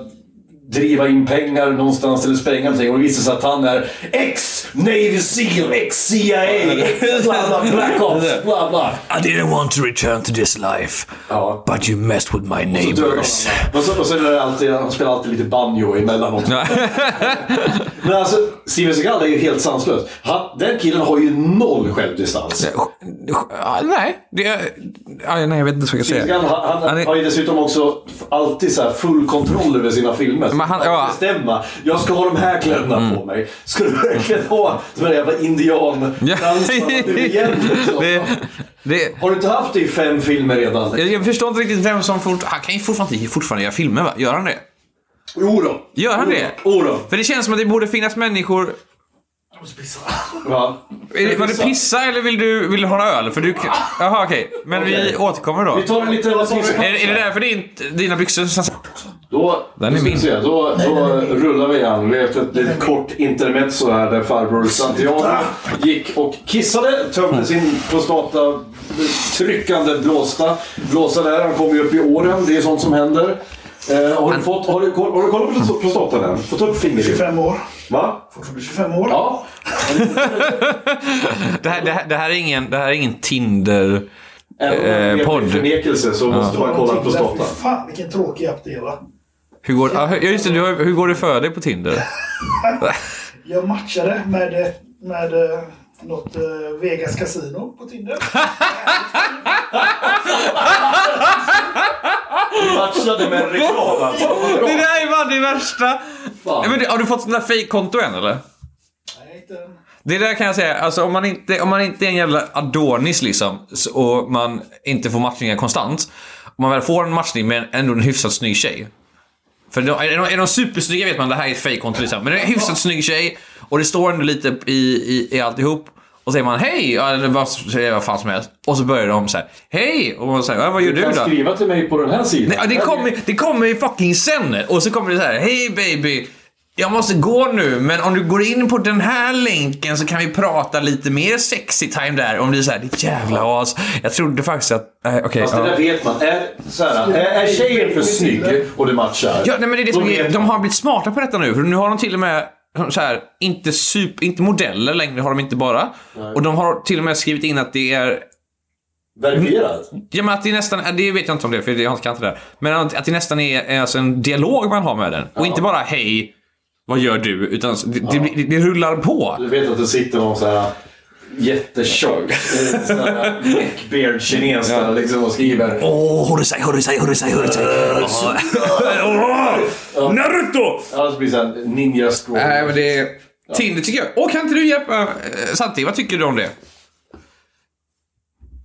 driva in pengar någonstans eller spränga någonting. Och det visar sig att han är ex-Navy Seal, ex-CIA, ex-bla bla, Black Ops, bla bla. I didn't want to return to this life, Ja. but you messed with my neighbors. Och så, och så är det alltid, han spelar alltid lite banjo emellanåt. Men alltså, Steven Seagal är ju helt sanslös. Han, den killen har ju noll självdistans. Nej, det är... Nej, jag vet inte vad jag ska säga. Seagal, han, han Han är- har ju dessutom också alltid så här full kontroll över sina filmer. Men han- ja. bestämma. Jag ska ha de här kläderna på mig. Ska du verkligen ha de här jävla indian Ja. nu igen? liksom? Det, det, Har du inte haft det i fem filmer redan? jag, jag förstår inte riktigt vem som fort, Han kan ju fortfarande, fortfarande göra filmer, va? Gör han det? Jo då. Gör han det? Jo då. För det känns som att det borde finnas människor... Va? Är det, var det pissa eller vill du, vill du ha en öl? För du... Jaha, okej. Men vi Okej. återkommer då. Vi tar en liten... Är, är det därför din, dina byxor... Då, Den är då ska vi min. se, då, då rullar vi igen. Vi har ett litet kort intermezzo här där farbror Santiago gick och kissade, tömde sin prostata tryckande blåsta. Blåsa där, han kom ju upp i åren. Det är sånt som händer. Eh, har, du fått, har, du, har du kollat på prostatan än? Fått upp fingret? 25 år. Va? Fortfarande 25 år. Ja. Det här, det, här, det här är ingen, det här är ingen Tinder... Även om Eh, det är podd. förnekelse så måste man kolla prostatan. Fy Fan vilken tråkig app det är va? Hur går, ja, just det, du har, hur går det för dig på Tinder? Jag matchade med, med eh, något eh, Vegas Casino på Tinder. Matchade med en reklam alltså. Det där är bara det värsta! Fan. Men, har du fått sånt där fake-konto än eller? Nej, inte än. Det där kan jag säga, alltså om man inte, om man inte är en jävla Adonis liksom och man inte får matchningar konstant. Om man väl får en matchning med ändå en hyfsat snygg tjej. För är de, är de supersnygga vet man det här är ett fejkkonto liksom. Men det är en hyfsat snygg tjej och det står ändå lite i, i, i alltihop. Och säger man hej, eller vad, vad fan som helst. Och så börjar de så här, hej! Och man säger, vad gör Du du kan då? skriva till mig på den här sidan. Nej, det kommer det kommer ju fucking sen. Och så kommer det så här, hej baby. Jag måste gå nu, men om du går in på den här länken så kan vi prata lite mer sexy time där. Om det är så här, ditt jävla as. Jag trodde faktiskt att... Äh, Okej. Fast det där ja. vet man. Är, så här, är, är tjejen för snygg och du matchar. Ja, nej, men det är det som De man. har blivit smarta på detta nu. För nu har de till och med så här, inte, super, inte modeller längre har de inte bara. Och de har till och med skrivit in att det är Verifierat. Ja men att det nästan, det vet jag inte om det för jag kan inte det där. Men att, det nästan är, alltså en dialog man har med den. Och inte bara hej, vad gör du? Utan det, det, det, det rullar på. Du vet att det sitter någon så här jättetjock neckbeard kines där liksom och skriver Åh, Horusai, Horusai, Horusai, Horusai. Åh, Naruto! Ja, så blir det så här ninja scroll. Nej men det är... Tinder tycker jag. Åh, kan inte du hjälpa... eh, Santi, vad tycker du om det?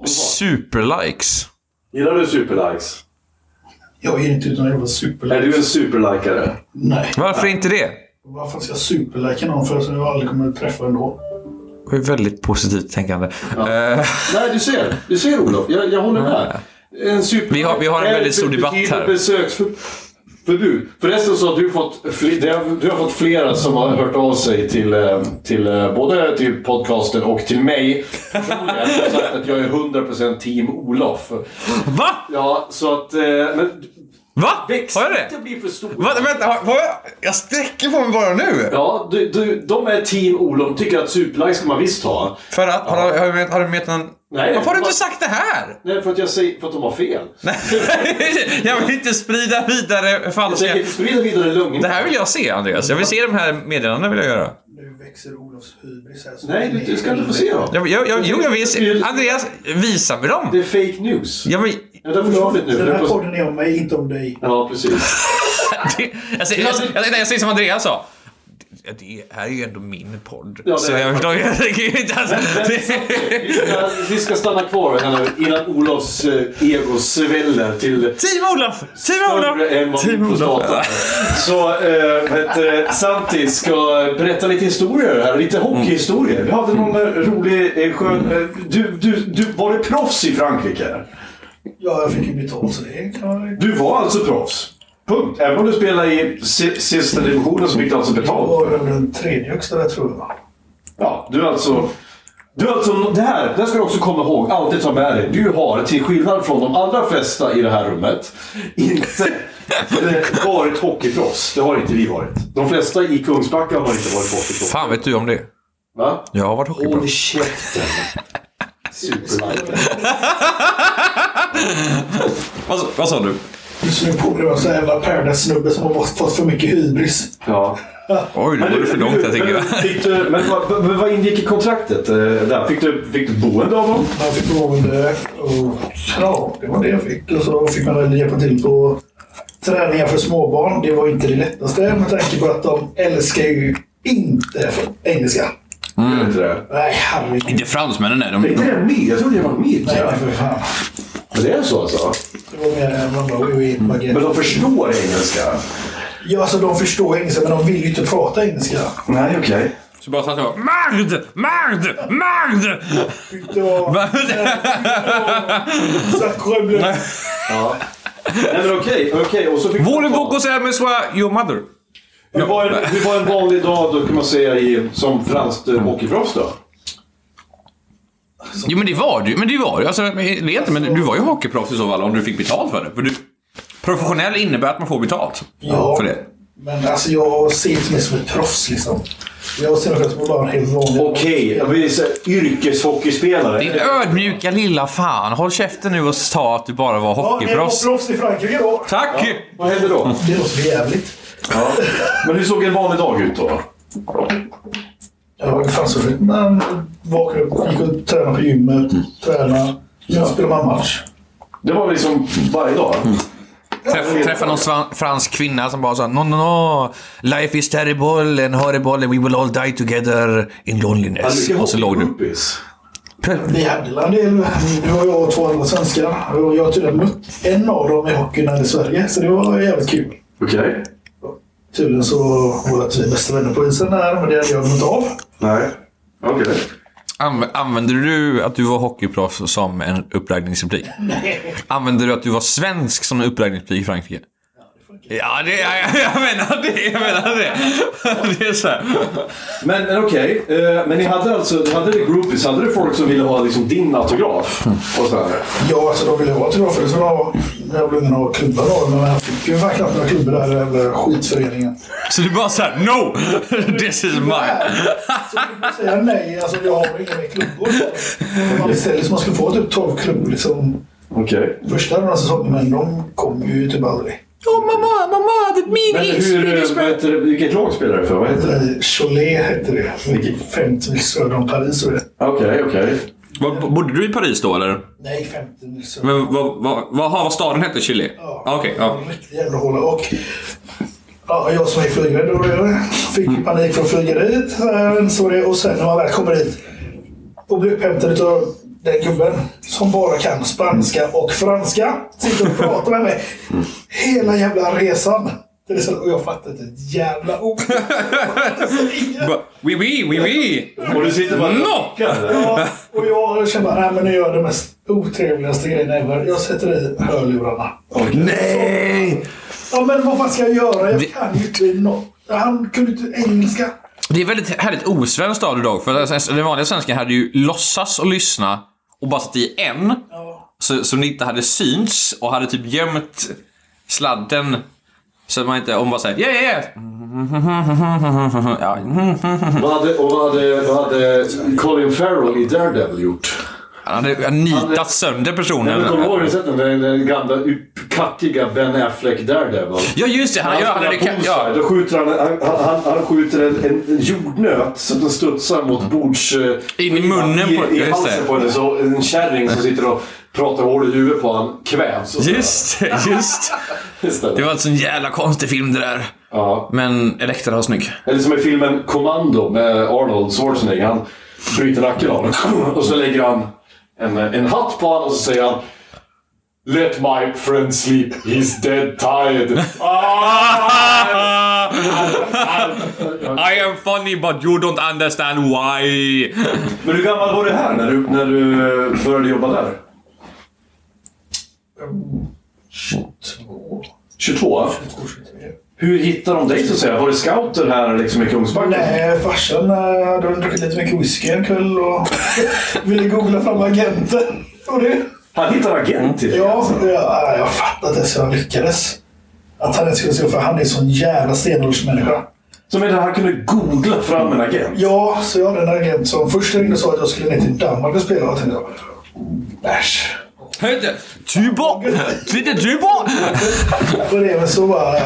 Superlikes. Gillar du superlikes? Jag är inte utan jävla Är du en superlikare? Nej. Varför inte det? Varför ska jag superlika någon för som jag aldrig kommer att träffa ändå? Det är väldigt positivt tänkande. Eh, Nej, du ser. Du ser Olof. Jag, jag håller med. En super Vi har- vi har en väldigt stor debatt här. Besöksförbud. Förresten så har du fått, har- du har fått flera som har hört av sig till, eh, till eh, både till podcasten och till mig personligen och sagt att jag är 100% team Olof. va? Ja, så att... eh, Men Va? Har jag det? inte bli för stora. Va, vänta, har, har jag, jag sträcker på mig bara nu. Ja, du, du, de är team Olof. Tycker att superlikes ska man visst ha. För att, har, har, har, har du med någon... Nej, Varför har du inte sagt det här? Nej, för att jag säger för att de har fel. jag vill inte sprida vidare Jag falska... inte sprida vidare lögner. Det här vill jag se, Andreas. Jag vill se de här meddelandena. vill jag göra. Nu växer Olofs hybris här. så- Nej, du, du ska inte få se dem. Jag, jag, jag, jo, jag vill se. Andreas, visa mig Det dem. är fake news. Jag vill... Ja, det har nu. Den här det podden är om mig, inte om dig. Ja, precis. Det, jag, säger, jag, jag, jag säger som Andreas sa. Det, det här är ju ändå min podd. Ja, det så är- jag förstår jag tänker ju inte... Alltså, Vi ska, stanna kvar här nu innan Olofs eh, ego sväller till Team Olof! Team Olof! än vad Team Olof! Så äh, vet, du, Santi ska berätta lite historier här. Lite hockeyhistorier. Vi hade någon eh, rolig, eh, skön... eh, Du, du, du, var du proffs i Frankrike? Ja, jag fick ju betalt så det kan man... Du var alltså proffs? Punkt. Även om du spelade i si- sista divisionen så fick du alltså Jag betalt? var över den tredje högsta där tror jag. Ja, du är alltså... Du är alltså, det här, det här ska du också komma ihåg, alltid ta med dig. Du har, till skillnad från de allra flesta i det här rummet, inte varit hockeyproffs. Det har inte vi varit. De flesta i Kungsbacka har inte varit hockeyproffs. Fan vet du om det? Va? Jag har varit Håll hockeyproffs. käften. Superliker. Vad, vad sa du? Just nu pågår det en sån jävla Paradise-snubbe som har fått för mycket hybris. Ja. Oj, nu går det för långt här tycker jag. Men, fick du, men vad, vad, ingick i kontraktet? eh, Där? Fick, du, fick du boende av dem? Jag fick boende och ja, det var det jag fick. Och så fick man väl hjälpa till på träningar för småbarn. Det var inte det lättaste med tanke på att de älskar ju inte engelska. Mm. Inte det? Nej, herregud. Inte fransmännen är Är de. inte det med? Jag trodde det var med. Nej, nej, för fan. Men det är så alltså? Än man bara oj, oj, baguette. Men de förstår engelska? Ja, alltså de förstår engelska, men de vill ju inte prata engelska. Nej, okej. Så bara satt jag! Magd! Magd! Ja, Sacre bleu. Ja. Nej men okej, okej. Och så fick Voulez-vous med soi your mother? Hur var, en, hur var en vanlig dag då kan man säga i, som franskt hockeyproffs då? Jo men det var du Men det var du. Alltså, inte, men du var ju hockeyproffs i så fall om du fick betalt för det. För du, professionell innebär att man får betalt Ja. för det. Men alltså jag ser inte mig som ett proffs liksom. Jag ser mig som bara en helt vanlig... Okej, säga yrkeshockeyspelare. Din ödmjuka lilla fan. Håll käften nu och sa att du bara var Ja, jag var hockeyproffs. proffs i Frankrike då. Tack! Vad hände då? Det låter jävligt. Ja. Men hur såg en vanlig dag ut då? Ja, vad fan så det? Man vaknade upp, gick och tränade på gymmet, tränade. Sen spelade man match. Det var liksom varje dag? Träff, träffa någon fransk kvinna som bara sa No, no, no. Life is terrible and horrible and we will all die together in loneliness. mycket Och så låg du. Vi hade en del. Nu var jag och två andra svenskar. Och jag har tydligen mött en av dem i hockeyn här i Sverige. Så det var jävligt kul. Okej. Tydligen så var vi bästa vänner på isen där, men det hade jag glömt av. Nej. Okej. Anv använder du att du var hockeyproffs som en uppraggningsreplik? Använder du att du var svensk som en uppraggningsreplik i Frankrike? Ja, det, jag, jag menar det. Jag menar det. Det är så här. Men, men okej, eh, men ni hade alltså, hade ni groupies, hade du folk som ville ha liksom din autograf? Och så här. Ja, alltså de ville ha autografer. Så var jag blev ingen av klubbar då. Men jag fick ju knappt några klubbor där jävla skitföreningen. Så du bara såhär No! This is mine. Så fick man säga nej. Alltså jag har inga mer klubbor. Man beställde så man skulle få typ 12 klubbor liksom. Okej. Första den här säsongen, men de kom ju typ aldrig. Oh mamma, mamma, the Men meaning is hur, eh, vad heter det, vilket lag spelar du för? Vad heter det? Cholet hette det. Femte mil söder om Paris. Det. Okej, okej. Vad- Bodde du i Paris då eller? Nej, femte mil söder. Men vad, vad, vad, vad staden hette? Chile? Ja. Okej, ja. Riktigt jävla håla. Och ja, jag som är flygrädd då, fick ju panik för att flyga dit. eh, Så det, och sen när man väl kommer dit och blir upphämtad av den gubben som bara kan spanska och franska sitter och pratar med mig hela jävla resan. Det är så, och jag fattar inte ett jävla ord. Oui, oui, oui, oui. Och du sitter bara No! Ja, och jag känner bara, nej men nu gör jag det mest otrevligaste grejen ever. Jag sätter i hörlurarna. Nej! Ja men vad fan ska jag göra? Jag kan ju inte något. Han kunde inte engelska. Det är väldigt härligt osvenskt av dig Dag. För den vanliga svenskan hade ju låtsas och lyssna och bara satt i en. Så, som inte hade synts och hade typ gömt sladden. Så att man inte, om bara säger yeah, yeah. Ja. Vad hade, och vad hade, vad hade Colin Farrell i Daredevil gjort? Han hade nitat sönder personen. kommer du ihåg, sett den? Den, den gamla kackiga Ben Affleck Daredevil. Ja just det, han, gör, han hade spelar kan, ja. Då skjuter han, han, han, han skjuter en, en, jordnöt så att den studsar mot bords... eh, In i munnen i, på- I, just halsen på henne. Så en kärring som sitter och pratar hål i huvudet på han kvävs. Just det, just. Just det. Det var alltså en jävla konstig film det där. Ja. Men Elektra var snygg. Eller som i filmen Commando med Arnold Schwarzenegger. Han bryter nacken av honom. Och så lägger han en, en hatt på honom och så säger han Let my friend sleep, he's dead tired. Ah! I am funny but you don't understand why. Men hur gammal var du här när du, när du eh, började jobba där? 22. 22? Hur hittade de dig så att säga? Var det scouter här liksom i Kungsbacka? Nej, farsan eh, hade väl druckit lite mycket whisky en kväll och ville googla fram agenten. Och det. Han hittade agent till dig? Ja, alltså. jag, jag fattar inte ens hur han lyckades. Att han inte skulle se för han är en sån jävla stenåldersmänniska. Så menar han kunde googla fram en agent? Ja, så jag hade en agent som först ringde och sa att jag skulle ner till Danmark och spela. Och jag tänkte, äsch. Tuborg! Lite Tuborg! Och det men så bara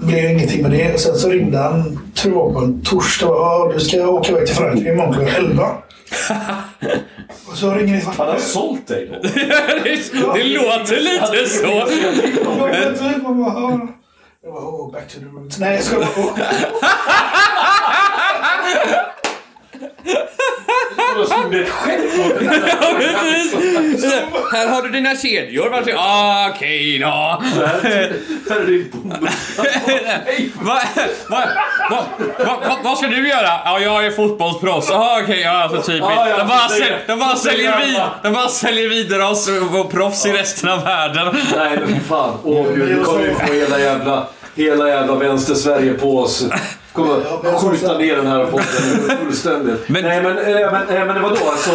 blev det ingenting med det. Och sen så ringde han, tror jag på en torsdag. Ja, du ska åka iväg till Frankrike imorgon klockan 11. Och så ringer det Han har sålt dig då? Det låter lite så. Jag man bara, ja. Jag bara, oh, back to the roots. Nej, jag ska stod det ett skepp Ja, precis. Här har du dina kedjor. Varsågod. Ah, Okej då. Här är din bomb. Vad va, va, va, va, vad ska du göra? Ja, jag är fotbollsproffs. Jaha, okej. ja, alltså typiskt. Ja, ja, de, bara säl, säger- de, bara säger säljer vid, de bara säljer vidare oss och och proffs i resten av världen. Nej men fy fan. Åh gud, nu kommer vi få hela jävla, hela jävla vänster-Sverige på oss. Kommer skjuta ner den här podden fullständigt. Men- Nej men, eh, men, eh, men vadå alltså?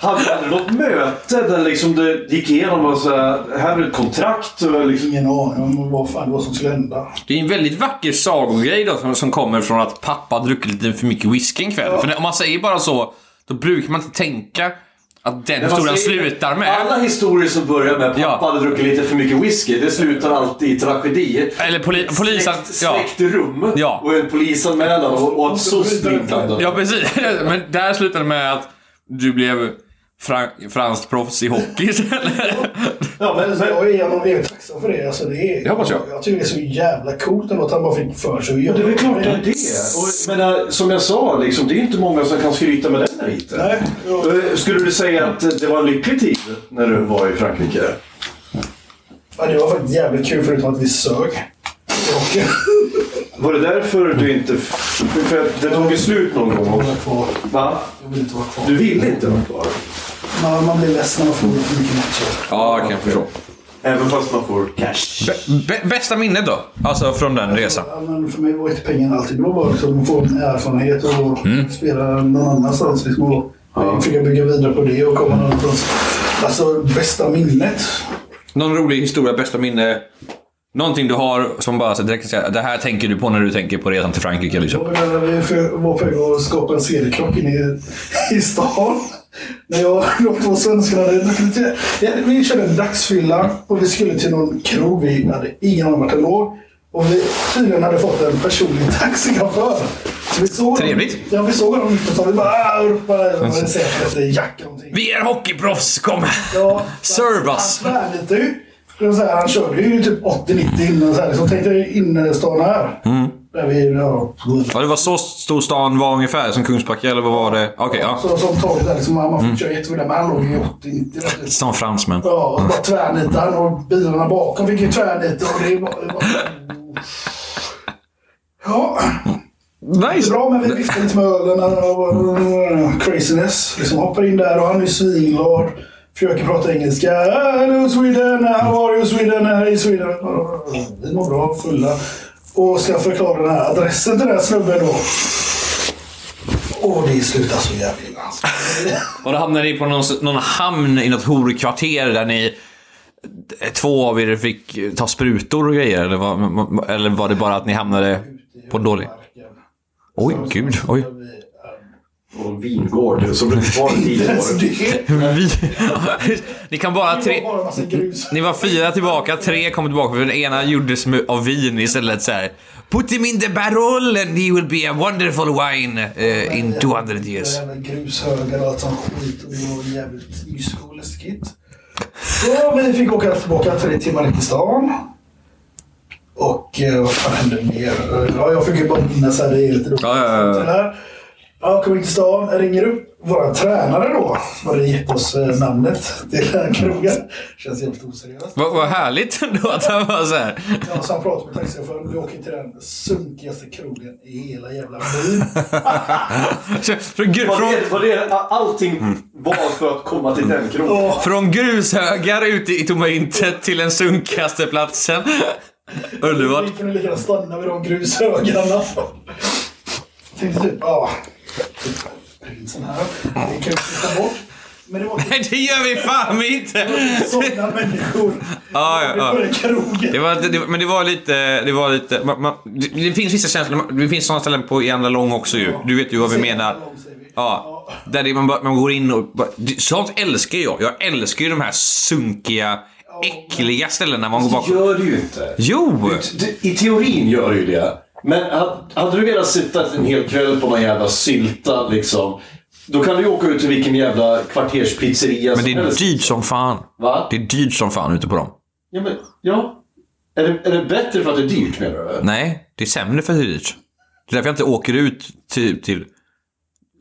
Hade du aldrig något möte där liksom det gick igenom och så här, här är ett kontrakt och liksom... Ingen aning om vad fan det var som skulle hända. Det är en väldigt vacker sagogrej då som, som kommer från att pappa druckit lite för mycket whisky en kväll. För när, om man säger bara så, då brukar man inte tänka att den historien slutar med... Alla historier som börjar med pappa Ja. hade druckit lite för mycket whisky, det slutar alltid i tragedi. Eller poli, polisen... Släckt, Ja. rum Ja. och en polisanmälan och, och att SOS blir inblandad. ja, precis. Men där slutade det med att du blev fran, franskt proffs i hockey istället. Ja, men, Så jag är genom evigt tacksam för det. Alltså, det, är, Det hoppas jag. Jag tycker det är så jävla coolt att han bara fick för sig att göra Det är väl klart det är det. Och, menar, som jag sa, liksom, det är inte många som kan skryta med den meriten. Nej, ja. Eh, Skulle du säga att det var en lycklig tid när du var i Frankrike? Ja, det var faktiskt jävligt kul förutom att vi sög. Var det därför du inte... För att det tog ju slut någon gång jag också. var kvar. Va? Jag vill inte vara kvar. Du ville inte vara kvar? Man, man blir ledsen när man förlorar för mycket matcher. Ja, jag kan förstå. Även fast man får cash? Bä- bästa minnet då? Alltså från den resan? Ja, men för mig var inte pengarna alltid. Det var bara liksom att få en erfarenhet och spela någon annanstans. Liksom, och Ja. försöka bygga vidare på det och komma någonstans. Alltså, bästa minnet. Någon rolig historia, bästa minne? Någonting du har som bara så direkt säger det här tänker du på när du tänker på resan till Frankrike liksom. För- var på väg att skapa en inne i, i stan. När jag de två svenskarna Vi körde en dagsfylla och vi skulle till någon krog. Vi hade ingen aning vart det låg. Och vi tydligen hade fått en personlig taxichaufför. Så vi såg Trevligt. Dem, ja, vi såg honom på stan. Vi bara ah, ropade. Och det säkert efter Jack eller någonting. Vi är hockeyproffs, kom! Ja, Serve us! Han tvärnitade ju. Han körde ju typ 80-90 innan. Så här, liksom, tänkte jag innerstan här. Där vi, ja, Ja, det var så stor stan var ungefär som Kungsbacka, eller vad var det? Okej, ja. Så, som torget där liksom, man fick köra jättevidare, men han låg ju 80-90 där. Stan fransmän. Ja, och bara tvärnitade han och bilarna bakom fick ju tvärnita och det var... Det var... Ja, det är Nice! bra men vi viftade lite med ölen och craziness. Liksom hoppar in där och han är svinglad. Försöker prata engelska. Hello Sweden, how are you Sweden? Här i Sweden. Vi mår bra, fulla. Och ska förklara den här adressen till den här snubben då. Och det slutar så jävla illa. alltså. Och då hamnade ni på någon, någon hamn i något horkvarter där ni... Två av er fick ta sprutor och grejer, eller var, eller var det bara att ni hamnade på en dålig... Oj, gud, oj. På en vingård. Så blev det kvar en tio år. Vi, ni kan bara tre... Ni var fyra tillbaka, tre kom tillbaka för den ena gjordes av vin istället så här. Put him in the barrel and he will be a wonderful wine uh, in 200 years. Jävla grushögar och allt sånt skit. Och det var jävligt mysko och läskigt. Så vi fick åka tillbaka tre timmar in till stan. Och eh, vad fan hände mer? Ja, jag fick ju bara minnas här. Det är lite dåligt. Ja, ja, ja. Ja, kom in till stan. Jag ringer upp vår tränare då. Hade gett oss eh, namnet till den här krogen. Känns jävligt oseriöst. Vad vad härligt ändå att han var så här. Ja, så han pratade med taxichauffören. Vi åker till den sunkigaste krogen i hela jävla byn. Från, gru- Var det, var det allting var för att komma till den krogen? från grushögar ute i tomma intet till den sunkigaste platsen. Underbart. Vi kunde lika gärna stanna vid de grushögarna. Tänkte typ, ja. Typ, prinsen här. Det kan vi ta bort. Men det var Nej, det gör vi fan inte! sådana människor. Ja, ja, ja. Det var. Det det, det- men det var lite... Det, var lite man, man, det, det finns vissa känslor. Det finns sådana ställen på i andra lång också ju. Du vet ju vad vi menar. Ja. Där det, man, bara- man går in och... bara- det- Sånt älskar jag. Jag älskar ju de här sunkiga, äckliga ställena man går Det bakom. gör du ju inte. Jo! Du- I teorin gör du ju det. Men hade, du velat sitta en hel kväll på någon jävla sylta liksom. Då kan du ju åka ut till vilken jävla kvarterspizzeria Men det är dyrt som fan. Va? Det är dyrt som fan ute på dem. Ja, men, ja. Är det, är det bättre för att det är dyrt menar du? Nej, det är sämre för att det är dyrt. Det är därför jag inte åker ut till, till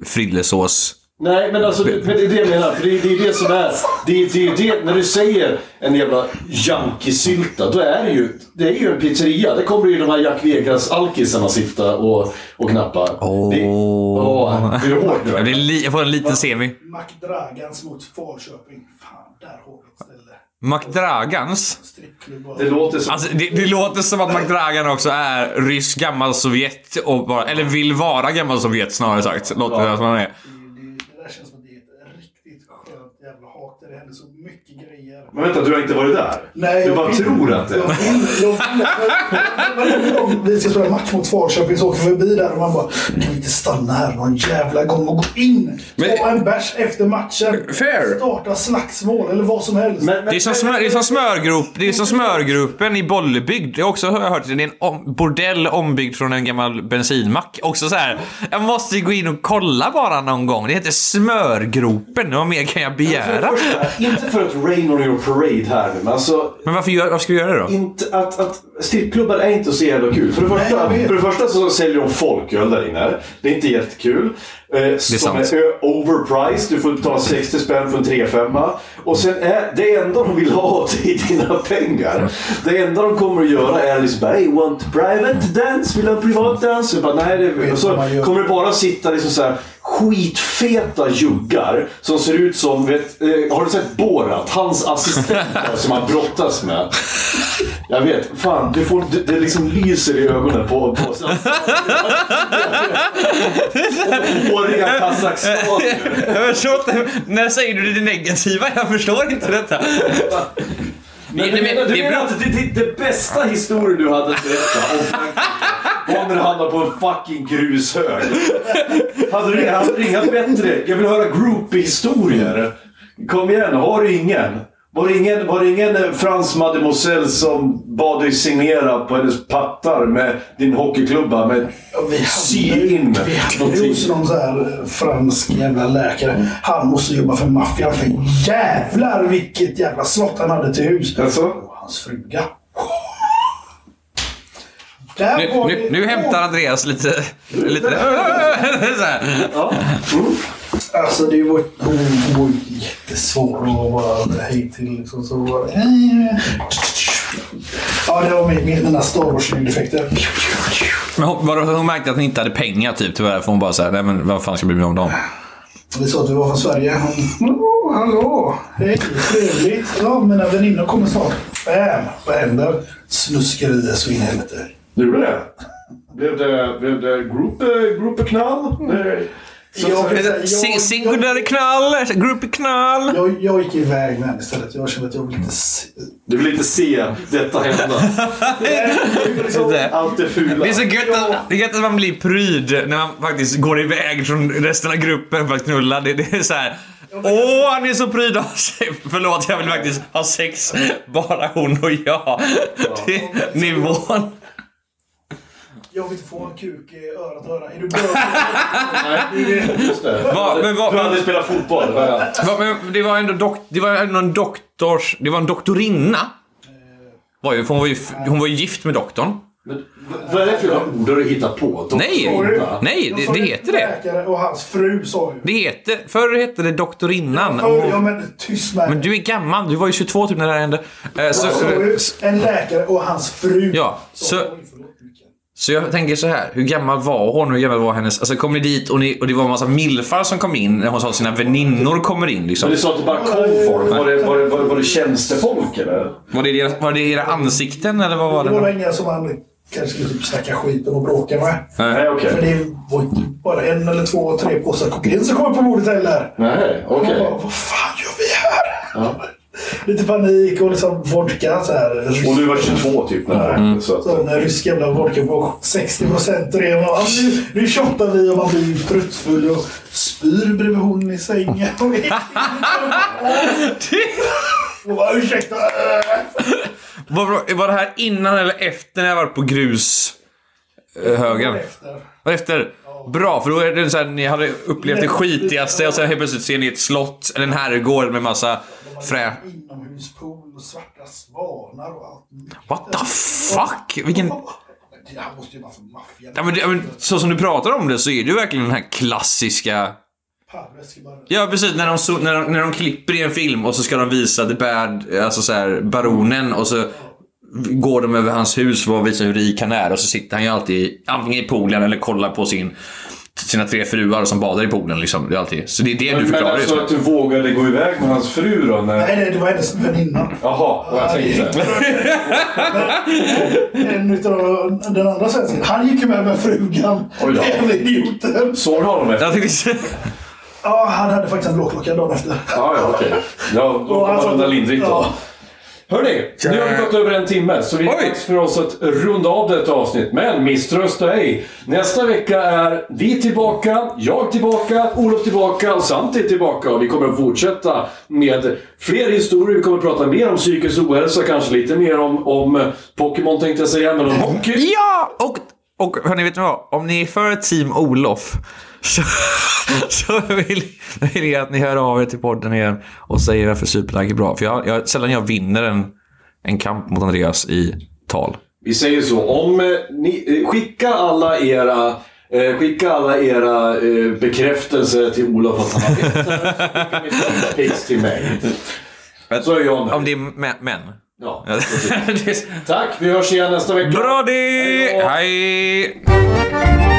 Frillesås. Nej, men alltså, det, men det är det jag menar. För det, är- det är det som är... Det, är- det är det, när du säger en jävla junkiesylta, då är det ju... Det är ju en pizzeria. Där kommer ju de här Jack Vegas-alkisarna sitta och, och knappa. Åh. Det, åh, det hårt nu? Jag, blir li, jag får en liten semi. McDragans mot Falköping. Fan, där har vi ett ställe. McDragans. Det låter som... Alltså, det, det låter som att McDragan också är rysk gammal Sovjet och bara, eller vill vara gammal Sovjet snarare sagt. Låter det som han är. Så mycket. Men vänta, du har inte varit där? Nej, du jag bara vill- tror att det Jag vill, jag vill. Varje gång vi ska spela match mot Falköping så åker vi förbi där och man bara Kan vi inte stanna här någon jävla gång och gå in? Men- Ta en bärs efter matchen. Fair. Starta slagsmål eller vad som helst. Men, Det är som, smör, det är som smörgrop, det är som smörgruppen i Bollebygd. Det har också har jag hört. Det är en om, bordell ombyggd från en gammal bensinmack. Också så här. Jag måste ju gå in och kolla bara någon gång. Det heter smörgropen. Vad mer kan jag begära? Inte för att rain on your parade här nu, men alltså... Men varför, gör, varför ska vi göra det då? Inte att, att strippklubbar är inte så jävla kul. För det, första, för det första så säljer de folköl där inne. Det är inte jättekul. Eh, som sant. är ö- overpriced. Du får betala 60 spänn för en 3-5. Och sen är det enda de vill ha det är dina pengar. Det enda de kommer att göra är liksom bara Hey, want private dance? Vill du ha privat dans? Jag bara, Nej, det och så kommer det bara sitta liksom så här skitfeta juggar som ser ut som, vet, eh, har du sett Borat? Hans assistenter som han brottas med. Jag vet, fan, du får, det, det liksom lyser i ögonen på... på Håriga Kazakstanier. Jag förstår inte. När säger du det negativa? Jag förstår inte detta. Men, Nej, men du det är menar att det, det, det bästa historien du hade att berätta om Frankrike när du hamnade på en fucking grushög. Hade du, du inga bättre? Jag vill höra groupie-historier. Kom igen, har du ingen? Var det ingen, var det ingen eh, Frans mademoiselle som bad dig signera på hennes pattar med din hockeyklubba med vi sy in Vi hamnade hos någon så här eh, fransk jävla läkare. Han måste jobba för maffian. För jävlar vilket jävla slott han hade till hus. Alltså? Och hans fruga. Nu, nu, nu hämtar Andreas lite... lite så här. Alltså det var, hon, var jättesvår att bara hej till. Liksom, så var det, ja, det var min, mina Star Wars-ljudeffekter. Men hon, var hon märkte att ni inte hade pengar typ tyvärr. För hon bara såhär, nej men vad fan ska jag bry mig om dem? Vi sa att vi var från Sverige. Hon, oh, hallå, hej, trevligt. Ja, mina väninnor kommer snart. Bam, vad händer? Snuskerier så in i helvete. Du gjorde det? Blev det, blev det group, eh, gruppeknall? Nej. Så, Jag- Sing- Singular knall, grupp knall. Jag, jag gick iväg med henne istället. Jag kände att jag ville inte se... du vill inte se detta hända. Allt det fula. Det är så gött att, det är gött att man blir pryd när man faktiskt går iväg från resten av gruppen för att knulla. Det, det är så här. Åh, han är så pryd av sig. Förlåt, jag vill faktiskt ha sex. Bara hon och jag. Det är nivån. Jag vill inte få en kuk i örat och öra. Är du bra? Nej, just det. Va, men vad- du hade spelat fotboll. Va, men det var ändå dok, det var ändå en doktors... Det var en doktorinna. Var ju, hon, var ju, hon var ju gift med doktorn. Men, vad är det för ord du hittar på? Nej, nej, det, det heter det. Läkare och hans fru sa ju. Det heter, förr hette det doktorinnan. För, ja men tyst med Men du är gammal, du var ju 22 typ när det här hände. Eh, Så, ju en läkare och hans fru. Ja, så- jag. Oj, förlåt, Mikael. Så jag tänker så här, hur gammal var hon? Hur gammal var hennes... Alltså kom ni dit och, ni, och det var en massa milfar som kom in när hon sa att sina väninnor kommer in liksom. Men du sa att det bara kom folk. Var det, var det, var det, var det tjänstefolk eller? Var det, deras, var det era ansikten eller vad var Det det? var inga som man kanske skulle typ snacka skit om och bråka med. Nej, okej. För det var inte bara en eller två, tre påsar kokain som kom på bordet heller. Nej, okej. bara, vad fan gör vi här? Ja. Lite panik och liksom vodka så här. Och du var 22 typ när det här hände, så att- Så den rysk jävla vodka på 60 procent. Nu, nu shottar vi och man blir pruttfull och spyr bredvid hon i sängen. och bara ursäkta. Var, var det här innan eller efter när jag var på grushögen? Efter. Var efter? Bra, för då är det så här, ni hade upplevt det skitigaste och sen helt plötsligt ser ni ett slott eller en herrgård med massa frä... Inomhuspool och svarta svanar och allt. What the fuck? Vilken... Det här måste ju vara för maffia. Ja, men, det- men, så som du pratar om det så är det ju verkligen den här klassiska... Ja precis, när de, så, när, de, när de klipper i en film och så ska de visa the bad, alltså så här, baronen och så går de över hans hus för att visa hur rik han är och så sitter han ju alltid antingen i poolen eller kollar på sin, sina tre fruar som badar i poolen liksom. Det är alltid. Så det är det du Men förklarar alltså just att du vågade gå iväg med hans fru då? När... Nej, nej, det var hennes väninna. Jaha, vad jag tänkte. En utav den andra svensken, han gick ju med med frugan. Oj då. Jävla idioten. Såg du honom efter? Ja, han hade faktiskt en blåklocka dagen efter. Ja, ja, okej. Ja, då han man undan lindrigt då. Ja. Hörni, nu har vi gått över en timme så det är dags för oss att runda av detta avsnitt. Men misströsta ej. Nästa vecka är vi tillbaka, jag tillbaka, Olof tillbaka och Santi tillbaka. Och vi kommer att fortsätta med fler historier. Vi kommer att prata mer om psykisk ohälsa, kanske lite mer om, om Pokémon tänkte jag säga, men om hockey. ja! Och, och hörni, vet ni vad? Om ni är för Team Olof så, så vill, vill jag att ni hör av er till podden igen och säger varför Superlag är bra. För jag, jag, sällan jag vinner en, en kamp mot Andreas i tal. Vi säger så, om eh, ni, eh, skicka alla era eh, Skicka alla era eh, bekräftelser till Olof att han har rätt. Skicka dickpics till mig. Så är jag Om nöjd. det är mä- män. Ja. Tack, vi hörs igen nästa vecka. Bra det! Hej då. Hej!